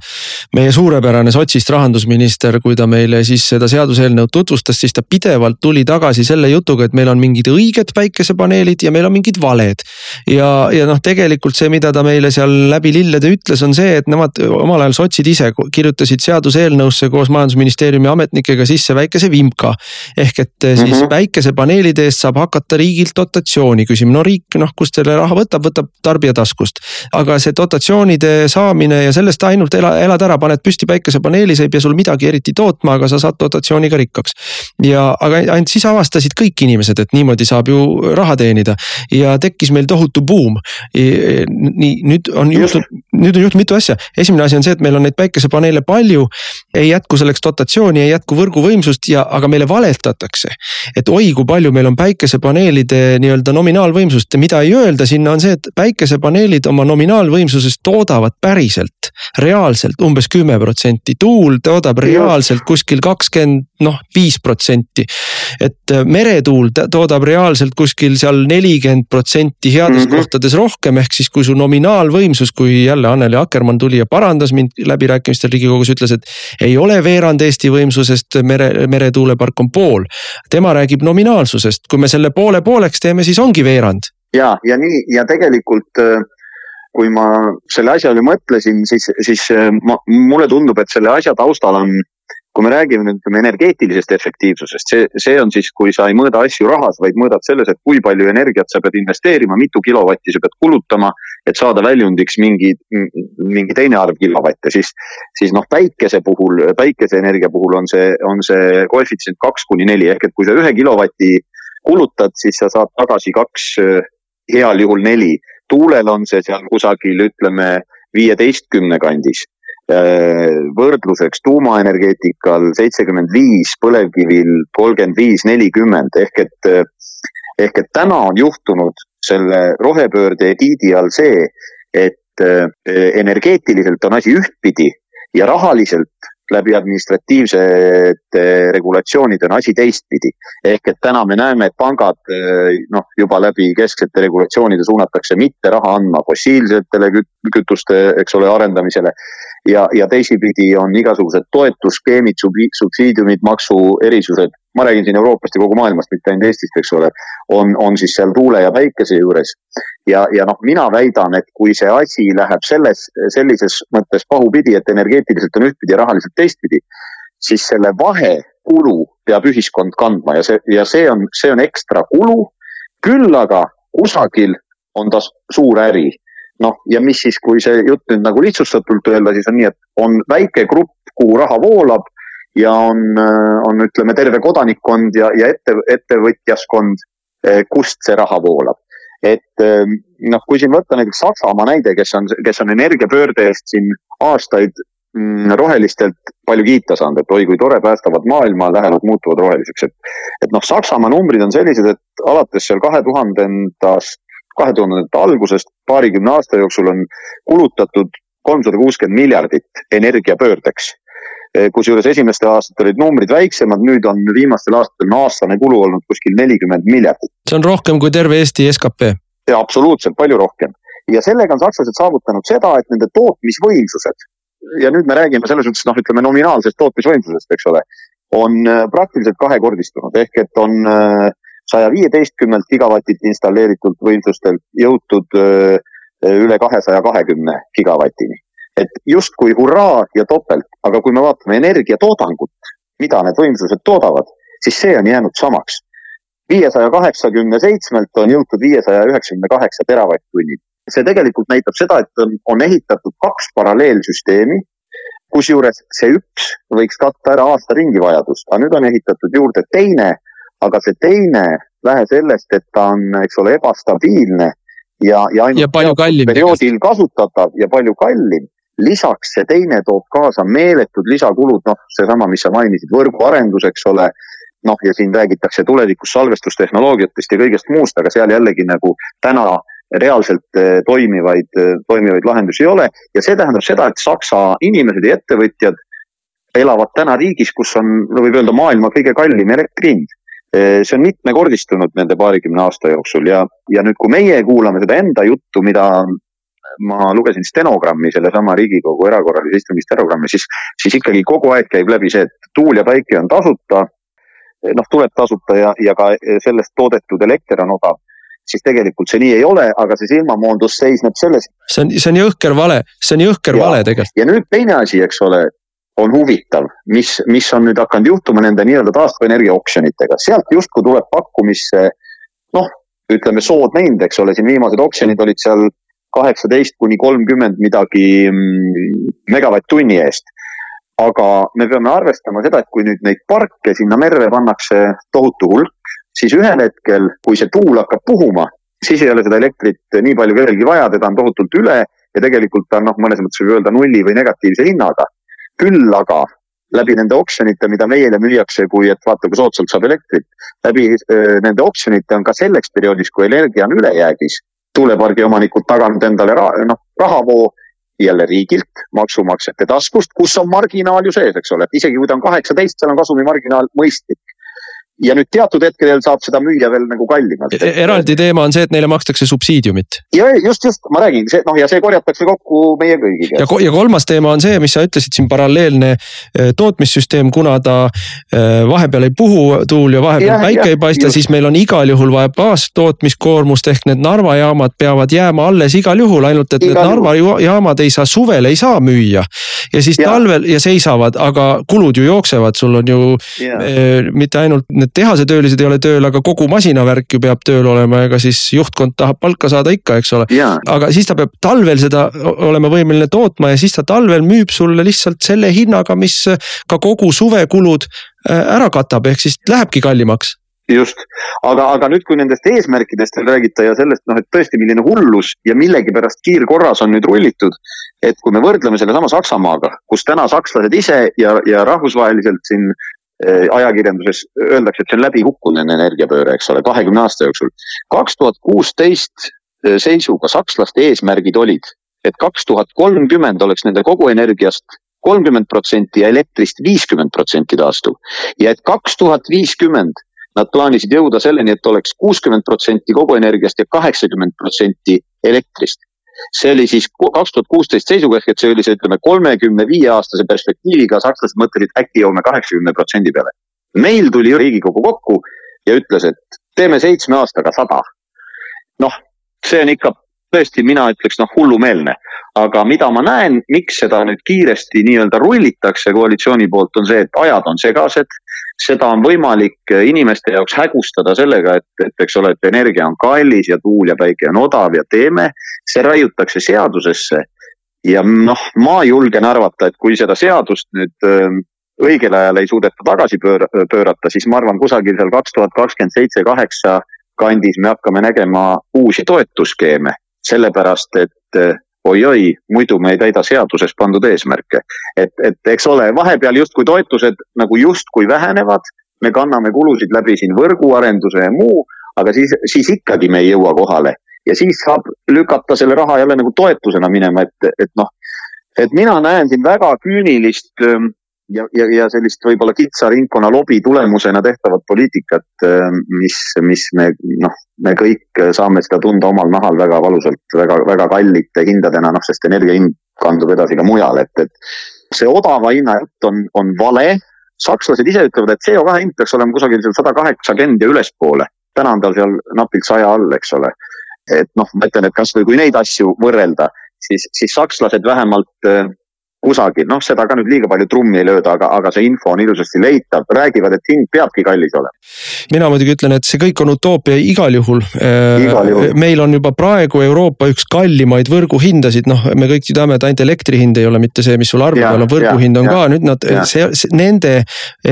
meie suurepärane sotsist rahandusminister, kui ta meile siis seda seaduseelnõu tutvustas, siis ta pidevalt tuli tagasi selle jutuga, et meil on mingid õiged päikesepaneelid ja meil on mingid valed. ja, ja noh, tegelikult see, mida ta meile seal läbi lillede ütles, on see, et nemad omal ajal sotsid ise kirjutasid seaduseelnõusse koos majandusministeeriumi ametnikega sisse väikese vimka. ehk et siis mm -hmm. päikesepaneelid paneelide eest saab hakata riigilt dotatsiooni küsima, no riik noh, kust selle raha võtab, võtab tarbija taskust. aga see dotatsioonide saamine ja sellest ainult ela, elad ära, paned püsti päikesepaneeli, see ei pea sul midagi eriti tootma, aga sa saad dotatsiooniga rikkaks. ja, aga ainult siis avastasid kõik inimesed, et niimoodi saab ju raha teenida ja tekkis meil tohutu buum. nii nüüd on juhtunud, nüüd on juhtunud mitu asja, esimene asi on see, et meil on neid päikesepaneele palju. ei jätku selleks dotatsiooni, ei jätku võrguvõimsust ja, aga meile valetatakse, et oi, kui palju meil meil on päikesepaneelide nii-öelda nominaalvõimsust ja mida ei öelda sinna on see, et päikesepaneelid oma nominaalvõimsusest toodavad päriselt, reaalselt umbes kümme protsenti, tuul toodab reaalselt kuskil kakskümmend noh, viis protsenti. Et äh, meretuul toodab reaalselt kuskil seal nelikümmend protsenti heades mm -hmm. kohtades rohkem, ehk siis kui su nominaalvõimsus, kui jälle Anneli Akkermann tuli ja parandas mind läbirääkimistel riigikogus, ütles, et ei ole veerand Eesti võimsusest mere, meretuulepark on pool. tema räägib nominaalsusest sest kui me selle poole pooleks teeme, siis ongi veerand. ja, ja nii ja tegelikult äh, kui ma selle asja üle mõtlesin, siis, siis äh, ma, mulle tundub, et selle asja taustal on, kui me räägime nüüd ütleme energeetilisest efektiivsusest, see, see on siis, kui sa ei mõõda asju rahas, vaid mõõdad selles, et kui palju energiat sa pead investeerima, mitu kilovatti sa pead kulutama, et saada väljundiks mingi, mingi teine arv kilovatte, siis, siis noh, päikese puhul, päikeseenergia puhul on see, on see koefitsient kaks kuni neli ehk et kui sa ühe kilovati kulutad, siis sa saad tagasi kaks, heal juhul neli. tuulel on see seal kusagil, ütleme, viieteistkümne kandis. Eh, võrdluseks tuumaenergeetikal seitsekümmend viis, põlevkivil kolmkümmend viis, nelikümmend. Ehk et, eh, ehk et täna on juhtunud selle rohepöörde egiidi all see, et energeetiliselt on asi ühtpidi ja rahaliselt läbi administratiivsete regulatsioonide on asi teistpidi. ehk et täna me näeme, et pangad noh, juba läbi kesksete regulatsioonide suunatakse mitte raha andma fossiilsetele kütuste, eks ole, arendamisele. ja, ja teisipidi on igasugused toetusskeemid, subsiidiumid, maksuerisused ma räägin siin Euroopast ja kogu maailmast, mitte ainult Eestist, eks ole, on, on siis seal tuule ja päikese juures. Ja, ja noh, mina väidan, et kui see asi läheb selles, sellises mõttes pahupidi, et energeetiliselt on ühtpidi ja rahaliselt teistpidi, siis selle vahekulu peab ühiskond kandma ja see, ja see on, see on ekstra kulu. küll aga kusagil on ta suur äri. noh, ja mis siis, kui see jutt nüüd nagu lihtsustatult öelda, siis on nii, et on väike grupp, kuhu raha voolab ja on, on ütleme terve kodanikkond ja, ja ette, ettevõtjaskond, äh, kust see raha voolab. Et äh, noh, kui siin võtta näiteks Saksamaa näide, kes on, kes on energiapöörde eest siin aastaid mm, rohelistelt palju kiita saanud, et oi kui tore, päästavad maailma, lähevad, muutuvad roheliseks, et. et noh, Saksamaa numbrid on sellised, et alates seal kahe tuhandendast, kahe tuhandendate algusest paarikümne aasta jooksul on kulutatud kolmsada kuuskümmend miljardit energiapöördeks kusjuures esimestel aastatel olid numbrid väiksemad, nüüd on viimastel aastatel on aastane kulu olnud kuskil nelikümmend miljardit. see on rohkem kui terve Eesti skp. ja absoluutselt palju rohkem ja sellega on sakslased saavutanud seda, et nende tootmisvõimsused ja nüüd me räägime selles mõttes noh, ütleme nominaalsest tootmisvõimsusest, eks ole, on äh, praktiliselt kahekordistunud ehk et on äh, saja viieteistkümnelt gigavatilt installeeritud võimsustelt jõutud äh, üle kahesaja kahekümne gigavatini et justkui hurraa ja topelt, aga kui me vaatame energiatoodangut, mida need võimsused toodavad, siis see on jäänud samaks. viiesaja kaheksakümne seitsmelt on jõutud viiesaja üheksakümne kaheksa teravatt-tunnini. see tegelikult näitab seda, et on, on ehitatud kaks paralleelsüsteemi, kusjuures see üks võiks katta ära aasta ringi vajadust, aga nüüd on ehitatud juurde teine, aga see teine, vähe sellest, et ta on, eks ole, ebastabiilne ja, ja ainult ja perioodil kasutatav ja palju kallim lisaks see teine toob kaasa meeletud lisakulud, noh, seesama, mis sa mainisid, võrguarendus, eks ole. noh, ja siin räägitakse tulevikus salvestustehnoloogiatest ja kõigest muust, aga seal jällegi nagu täna reaalselt eh, toimivaid, eh, toimivaid lahendusi ei ole ja see tähendab seda, et Saksa inimesed ja ettevõtjad elavad täna riigis, kus on, no võib öelda, maailma kõige kallim elektri hind eh, see on mitmekordistunud nende paarikümne aasta jooksul ja, ja nüüd, kui meie kuulame seda enda juttu, mida ma lugesin stenogrammi sellesama Riigikogu erakorralise istungi stenogrammi, siis, siis ikkagi kogu aeg käib läbi see, et tuul ja päike on tasuta. noh, tuleb tasuta ja, ja ka sellest toodetud elekter on odav siis tegelikult see nii ei ole, aga see silmamoondus seisneb selles. see on, see on jõhker vale, see on jõhker ja, vale tegelikult. ja nüüd teine asi, eks ole, on huvitav, mis, mis on nüüd hakanud juhtuma nende nii-öelda taastuvenergia oksjonitega, sealt justkui tuleb pakkumisse noh, ütleme soodne hind, eks ole, siin viimased oksjonid olid seal kaheksateist kuni kolmkümmend midagi mm, megavatt-tunni eest. aga me peame arvestama seda, et kui nüüd neid parke sinna merre pannakse tohutu hulk, siis ühel hetkel, kui see tuul hakkab puhuma, siis ei ole seda elektrit nii palju kellelgi vaja, teda on tohutult üle ja tegelikult ta on noh, mõnes mõttes võib öelda nulli või negatiivse hinnaga. küll aga läbi nende oksjonite, mida meile müüakse, kui et vaata, kui soodsalt saab elektrit, läbi äh, nende oksjonite on ka selleks perioodiks, kui energia on ülejäägis, tuulepargi omanikud taganud endale raha, noh, rahavoo jälle riigilt, maksumaksjate taskust, kus on marginaal ju sees, eks ole, isegi kui ta on kaheksateist, seal on kasumimarginaal mõistlik ja nüüd teatud hetkedel saab seda müüa veel nagu kallimalt e. eraldi teema on see, et neile makstakse subsiidiumit. ja just, just ma räägin, see noh, ja see korjatakse kokku meie kõigi käest. ja, ja kolmas teema on see, mis sa ütlesid siin paralleelne e, tootmissüsteem, kuna ta e, vahepeal ei puhu tuul ja vahepeal ja, päike ja, ei paista, siis meil on igal juhul vaja baastootmiskoormust ehk need Narva jaamad peavad jääma alles igal juhul, ainult et igal need Narva juhul. jaamad ei saa suvel ei saa müüa. ja siis ja. talvel ja seisavad, aga kulud ju jooksevad, sul on ju ja. eh, mitte ainult need tehasetöölised ei ole tööl, aga kogu masinavärk ju peab tööl olema, ega siis juhtkond tahab palka saada ikka, eks ole. aga siis ta peab talvel seda olema võimeline tootma ja siis ta talvel müüb sulle lihtsalt selle hinnaga, mis ka kogu suvekulud äh, ära katab, ehk siis lähebki kallimaks just, aga, aga nüüd, kui nendest eesmärkidest veel räägita ja sellest, noh, et tõesti, milline hullus ja millegipärast kiirkorras on nüüd rullitud. et kui me võrdleme sellesama Saksamaaga, kus täna sakslased ise ja, ja rahvusvaheliselt siin ajakirjanduses öeldakse, et see on läbi kukkunud enne energiapööre, eks ole, kahekümne aasta jooksul. kaks tuhat kuusteist eh, seisuga sakslaste eesmärgid olid, et kaks tuhat kolmkümmend oleks nende kogu energiast kolmkümmend protsenti ja elektrist viiskümmend protsenti taastuv. ja et kaks tuhat viiskümmend nad plaanisid jõuda selleni, et oleks kuuskümmend protsenti kogu energiast ja kaheksakümmend protsenti elektrist. See oli siis kaks tuhat kuusteist seisuga ehk et see oli see, ütleme kolmekümne viie aastase perspektiiviga, sakslased mõtlesid, äkki jõuame kaheksakümne protsendi peale. meil tuli Riigikogu kokku ja ütles, et teeme seitsme aastaga sada. noh, see on ikka tõesti, mina ütleks, noh, hullumeelne. aga mida ma näen, miks seda nüüd kiiresti nii-öelda rullitakse koalitsiooni poolt, on see, et ajad on segased. seda on võimalik inimeste jaoks hägustada sellega, et, et eks ole, et energia on kallis ja tuul ja päike on odav ja teeme. see raiutakse seadusesse. ja noh, ma julgen arvata, et kui seda seadust nüüd ähm, õigel ajal ei suudeta tagasi pööra, pöörata, siis ma arvan, kusagil seal kaks tuhat kakskümmend seitse, kaheksa kandis me hakkame nägema uusi toetusskeeme sellepärast et eh, oi-oi, muidu me ei täida seaduses pandud eesmärke. et, et eks ole, vahepeal justkui toetused nagu justkui vähenevad, me kanname kulusid läbi siin võrguarenduse ja muu, aga siis, siis ikkagi me ei jõua kohale ja siis saab lükata selle raha jälle nagu toetusena minema, et, et noh, et mina näen siin väga küünilist ähm, ja, ja, ja sellist võib-olla kitsa ringkonna lobi tulemusena tehtavat poliitikat, äh, mis, mis me noh, me kõik saame seda tunda omal nahal väga valusalt, väga, väga kallite hindadena, noh, sest energia hind kandub edasi ka mujale, et, et see odava hinna jutt on, on vale. sakslased ise ütlevad, et CO2 hind peaks olema kusagil seal sada kaheksakümmend ja ülespoole. täna on tal seal napilt saja all, eks ole. et noh, ma ütlen, et kasvõi kui neid asju võrrelda, siis, siis sakslased vähemalt äh, kusagil, noh, seda ka nüüd liiga palju trummi ei lööda, aga, aga see info on ilusasti leitav, räägivad, et hind peabki kallis olema. mina muidugi ütlen, et see kõik on utoopia igal juhul. juhul.. meil on juba praegu Euroopa üks kallimaid võrguhindasid, noh, me kõik ju teame, et ainult elektri hind ei ole mitte see, mis sul arve peal on, võrguhind on ja, ka, nüüd nad, see, see, nende,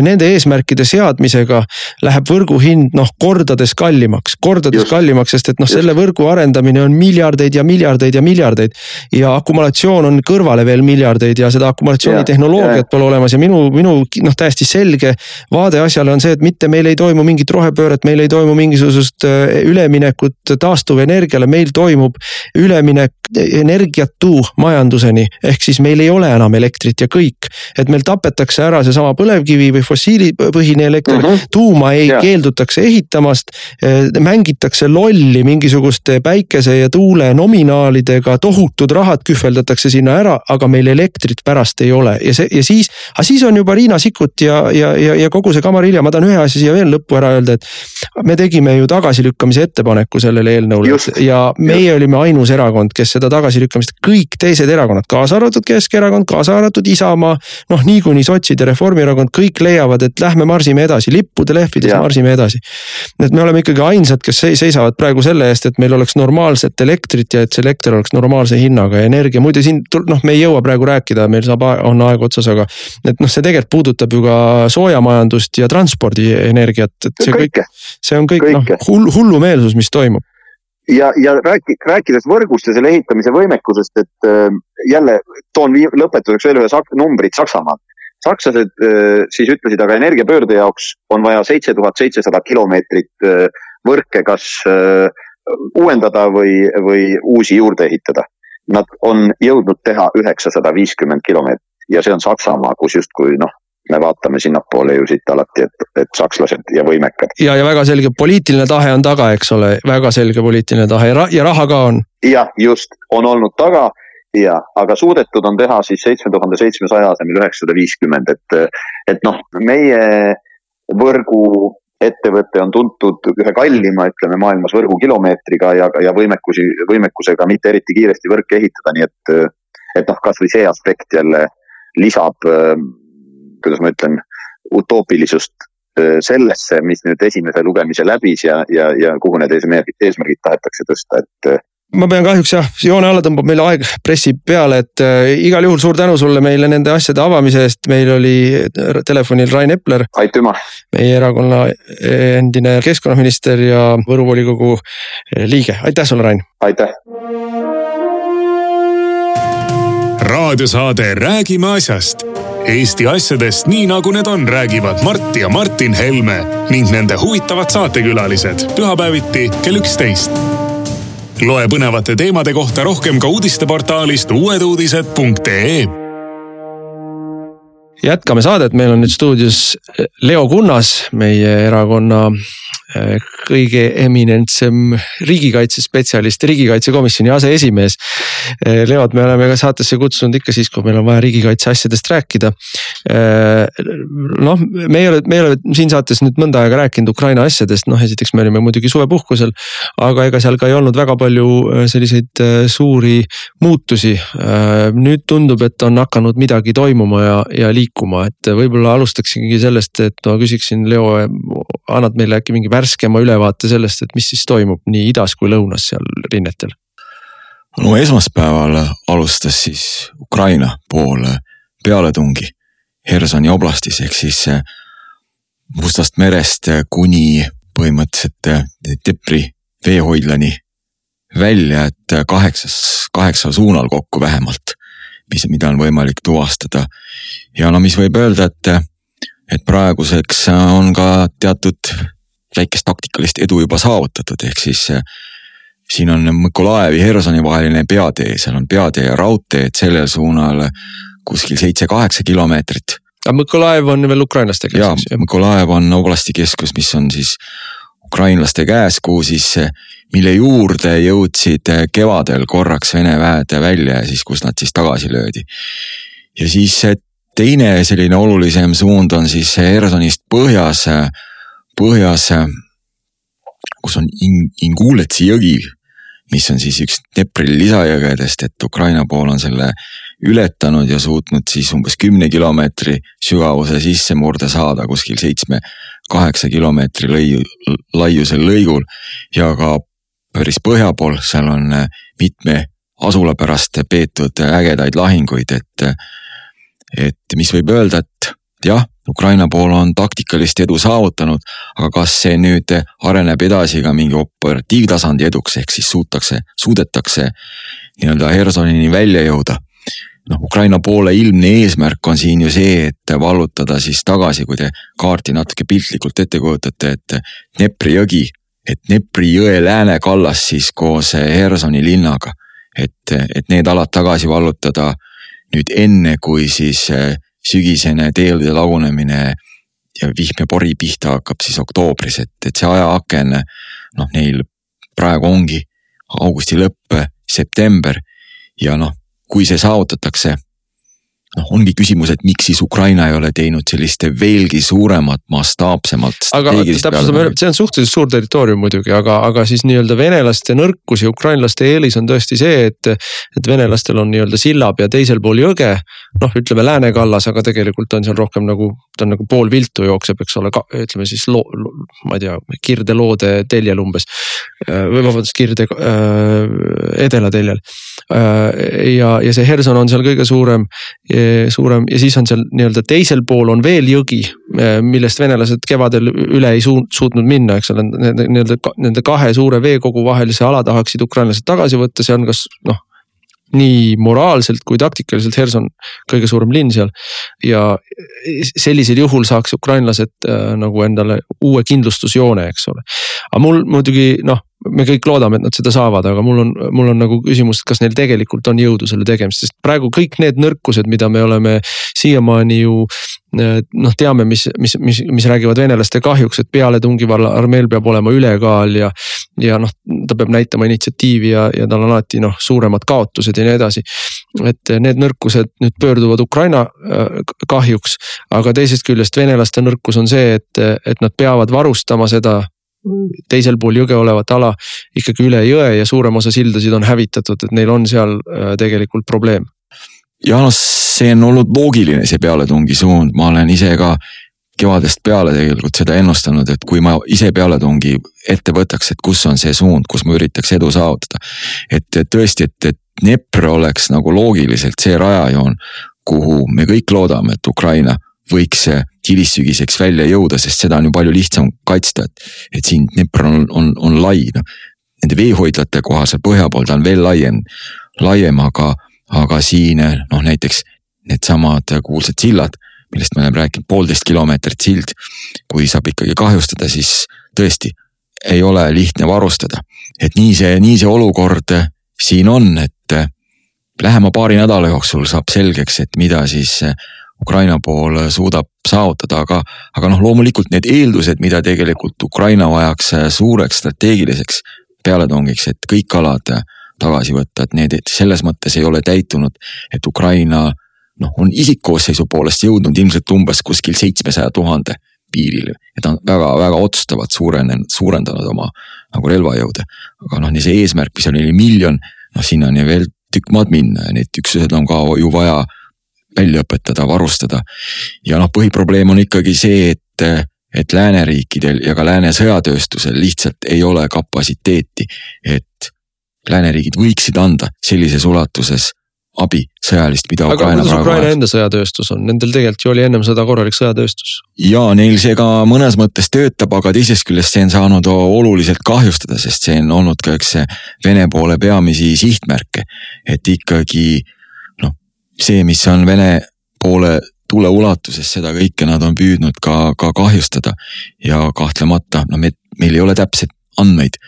nende eesmärkide seadmisega läheb võrguhind noh, kordades kallimaks, kordades just, kallimaks, sest et noh, selle võrgu arendamine on miljardeid ja miljardeid ja miljardeid. ja akumulatsioon on kõrvale veel miljardeid ja seda akumulatsioonitehnoloogiat pole olemas ja minu, minu noh, täiesti selge vaade asjale on see, et mitte meil ei toimu mingit rohepööret, meil ei toimu mingisugust äh, üleminekut taastuvenergiale, meil toimub üleminek energiatu majanduseni. ehk siis meil ei ole enam elektrit ja kõik, et meil tapetakse ära seesama põlevkivi või fossiilipõhine elekter mm, -hmm. tuuma ei yeah. keeldutakse ehitamast. Äh, mängitakse lolli mingisuguste päikese ja tuule nominaalidega, tohutud rahad kühveldatakse sinna ära, aga meil elektrit elektrit pärast ei ole ja see ja siis, aga siis on juba Riina Sikkut ja, ja, ja, ja kogu see kamarilja, ma tahan ühe asja siia veel lõppu ära öelda, et me tegime ju tagasilükkamise ettepaneku sellele eelnõule ja meie just. olime ainus erakond, kes seda tagasilükkamist, kõik teised erakonnad, kaasa arvatud Keskerakond, kaasa arvatud Isamaa. noh, niikuinii sotsid ja Reformierakond kõik leiavad, et lähme marsime edasi, lippude lehvides marsime edasi. et me oleme ikkagi ainsad, kes seisavad praegu selle eest, et meil oleks normaalset elektrit ja et see elekter oleks normaalse hinnaga ja energia, muide siin noh, me ei jõua praegu rääkida rääkida, meil saab, on aeg otsas, aga. et noh, see tegelikult puudutab ju ka soojamajandust ja transpordienergiat, et see kõik, see on kõik noh hull, hullumeelsus, mis toimub ja, ja rääki, rääkides võrgust ja selle ehitamise võimekusest, et äh, jälle toon lõpetuseks veel ühe sak, numbrid Saksamaalt. sakslased äh, siis ütlesid, aga energiapöörde jaoks on vaja seitse tuhat seitsesada kilomeetrit äh, võrke, kas äh, uuendada või, või uusi juurde ehitada nad on jõudnud teha üheksasada viiskümmend kilomeetrit ja see on Saksamaa, kus justkui noh, me vaatame sinnapoole ju siit alati, et, et sakslased ja võimekad. ja, ja väga selge poliitiline tahe on taga, eks ole, väga selge poliitiline tahe ja, ja raha ka on. jah, just, on olnud taga ja, aga suudetud on teha siis seitsme tuhande seitsmesaja asemel üheksasada viiskümmend, et, et noh, meie võrgu ettevõte on tuntud ühe kallima, ütleme maailmas võrgukilomeetriga ja, ja võimekusi, võimekusega mitte eriti kiiresti võrke ehitada, nii et, et noh, kasvõi see aspekt jälle lisab, kuidas ma ütlen, utoopilisust sellesse, mis nüüd esimese lugemise läbis ja, ja, ja kuhu need eesmärgid, eesmärgid tahetakse tõsta, et ma pean kahjuks jah, joone alla tõmbab, meil aeg pressib peale, et äh, igal juhul suur tänu sulle meile nende asjade avamise eest, meil oli telefonil Rain Epler. aitüma. meie erakonna endine keskkonnaminister ja Võru volikogu äh, liige, aitäh sulle, Rain. aitäh. raadiosaade Räägime asjast. Eesti asjadest nii nagu need on, räägivad Mart ja Martin Helme ning nende huvitavad saatekülalised pühapäeviti kell üksteist loe põnevate teemade kohta rohkem ka uudisteportaalist uueduudised.ee jätkame saadet, meil on nüüd stuudios Leo Kunnas, meie erakonna kõige eminentsem riigikaitsespetsialist, riigikaitsekomisjoni aseesimees. Äh, Leod me oleme ka saatesse kutsunud ikka siis, kui meil on vaja riigikaitse asjadest rääkida. Äh, noh, me ei ole, me ei ole siin saates nüüd mõnda aega rääkinud Ukraina asjadest, noh esiteks me olime muidugi suvepuhkusel. aga ega seal ka ei olnud väga palju selliseid suuri muutusi. nüüd tundub, et on hakanud midagi toimuma ja, ja liikuma, et võib-olla alustaksingi sellest, et ma küsiksin, Leo, annad meile äkki mingi värskema ülevaate sellest, et mis siis toimub nii idas kui lõunas seal rinnetel? no esmaspäeval alustas siis Ukraina pool pealetungi Hersoni oblastis ehk siis Mustast merest kuni põhimõtteliselt Dnepri veehoidlani välja, et kaheksas, kaheksal suunal kokku vähemalt, mis, mida on võimalik tuvastada. ja no mis võib öelda, et, et praeguseks on ka teatud väikest taktikalist edu juba saavutatud, ehk siis eh, siin on Mõkolaevi, Hersoni vaheline peatee, seal on peatee ja raudtee, et sellel suunal kuskil seitse-kaheksa kilomeetrit. aga Mõkolaev on veel Ukrainas tegelikult? jaa, Mõkolaev on oblasti keskus, mis on siis ukrainlaste käes, kuhu siis, eh, mille juurde jõudsid eh, kevadel korraks Vene väed välja ja siis, kus nad siis tagasi löödi. ja siis teine selline olulisem suund on siis Hersonist põhjas põhjas, kus on In-, Inguletsi jõgi, mis on siis üks Dnepri lisajõgedest, et Ukraina pool on selle ületanud ja suutnud siis umbes kümne kilomeetri sügavuse sisse murda saada kuskil seitsme, kaheksa kilomeetri lõiu, laiusel lõigul ja ka päris põhja pool, seal on mitme asula pärast peetud ägedaid lahinguid, et, et mis võib öelda, et jah, Ukraina pool on taktikalist edu saavutanud, aga kas see nüüd areneb edasi ka mingi operatiivtasandi eduks, ehk siis suutakse, suudetakse nii-öelda Hersonini välja jõuda. noh, Ukraina poole ilmne eesmärk on siin ju see, et vallutada siis tagasi, kui te kaarti natuke piltlikult ette kujutate, et Dnepri jõgi, et Dnepri jõe läänekallas siis koos Hersoni linnaga. et, et need alad tagasi vallutada nüüd enne, kui siis sügisene teelude lagunemine ja vihm ja pori pihta hakkab siis oktoobris, et, et see ajaaken noh, neil praegu ongi augusti lõpp, september ja noh, kui see saavutatakse noh, ongi küsimus, et miks siis Ukraina ei ole teinud sellist veelgi suuremat, mastaapsemat. aga täpsustame, see on suhteliselt suur territoorium muidugi, aga, aga siis nii-öelda venelaste nõrkus ja ukrainlaste eelis on tõesti see, et. et venelastel on nii-öelda sillab ja teisel pool jõge, noh, ütleme lääne kallas, aga tegelikult on seal rohkem nagu, ta on nagu pool viltu jookseb, eks ole, ütleme siis loo, lo, ma ei tea, kirdeloode teljel umbes. või vabandust, kirde äh, edelateljel äh, ja, ja see Herson on seal kõige suurem suurem ja siis on seal nii-öelda teisel pool on veel jõgi, millest venelased kevadel üle ei suutnud minna, eks ole, nii-öelda nende kahe suure veekogu vahelise ala tahaksid ukrainlased tagasi võtta, see on kas noh nii moraalselt kui taktikaliselt Herson kõige suurem linn seal. ja sellisel juhul saaks ukrainlased äh, nagu endale uue kindlustusjoone, eks ole. aga mul muidugi noh, me kõik loodame, et nad seda saavad, aga mul on, mul on nagu küsimus, kas neil tegelikult on jõudu selle tegemiseks, sest praegu kõik need nõrkused, mida me oleme siiamaani ju äh, noh, teame, mis, mis, mis, mis räägivad venelaste kahjuks, et pealetungival armeel peab olema ülekaal ja. ja noh, ta peab näitama initsiatiivi ja, ja tal on alati noh, suuremad kaotused ja nii edasi. et need nõrkused nüüd pöörduvad Ukraina äh, kahjuks, aga teisest küljest venelaste nõrkus on see, et, et nad peavad varustama seda teisel pool jõge olevat ala ikkagi üle jõe ja suurem osa sildasid on hävitatud, et neil on seal äh, tegelikult probleem. ja noh, see on olnud loogiline, see pealetungi suund, ma olen ise ka kevadest peale tegelikult seda ennustanud, et kui ma ise pealetungi ette võtaks, et kus on see suund, kus ma üritaks edu saavutada. et tõesti, et, et Dnepr oleks nagu loogiliselt see rajajoon, kuhu me kõik loodame, et Ukraina võiks hilissügiseks välja jõuda, sest seda on ju palju lihtsam kaitsta, et, et siin Dnepr on, on, on lai, noh. Nende veehoidlate kohaselt põhja pool ta on veel laiem, laiem, aga, aga siin noh, näiteks needsamad kuulsad sillad, millest me oleme rääkinud, poolteist kilomeetrit sild. kui saab ikkagi kahjustada, siis tõesti ei ole lihtne varustada. et nii see, nii see olukord siin on, et lähema paari nädala jooksul saab selgeks, et mida siis Ukraina pool suudab saavutada, aga, aga noh, loomulikult need eeldused, mida tegelikult Ukraina vajaks suureks strateegiliseks pealetungiks, et kõik alad tagasi võtta, et need selles mõttes ei ole täitunud, et Ukraina noh, on isikkoosseisu poolest jõudnud ilmselt umbes kuskil seitsmesaja tuhande piirile ja ta on väga-väga otsustavalt suurenenud, suurendanud oma nagu relvajõude. aga noh, see eesmärk, mis oli miljon, noh sinnani veel tükk maad minna ja need üksused on ka ju vaja välja õpetada, varustada. ja noh, põhiprobleem on ikkagi see, et, et lääneriikidel ja ka lääne sõjatööstusel lihtsalt ei ole kapatsiteeti, et lääneriigid võiksid anda sellises ulatuses abi sõjalist, mida aga Ukraina kuidas Ukraina enda sõjatööstus on, nendel tegelikult ju oli ennem sõda korralik sõjatööstus. ja neil see ka mõnes mõttes töötab, aga teisest küljest see on saanud oluliselt kahjustada, sest see on olnud ka üks Vene poole peamisi sihtmärke. et ikkagi see, mis on Vene poole tuleulatuses, seda kõike nad on püüdnud ka, ka kahjustada. ja kahtlemata, no me, meil ei ole täpseid andmeid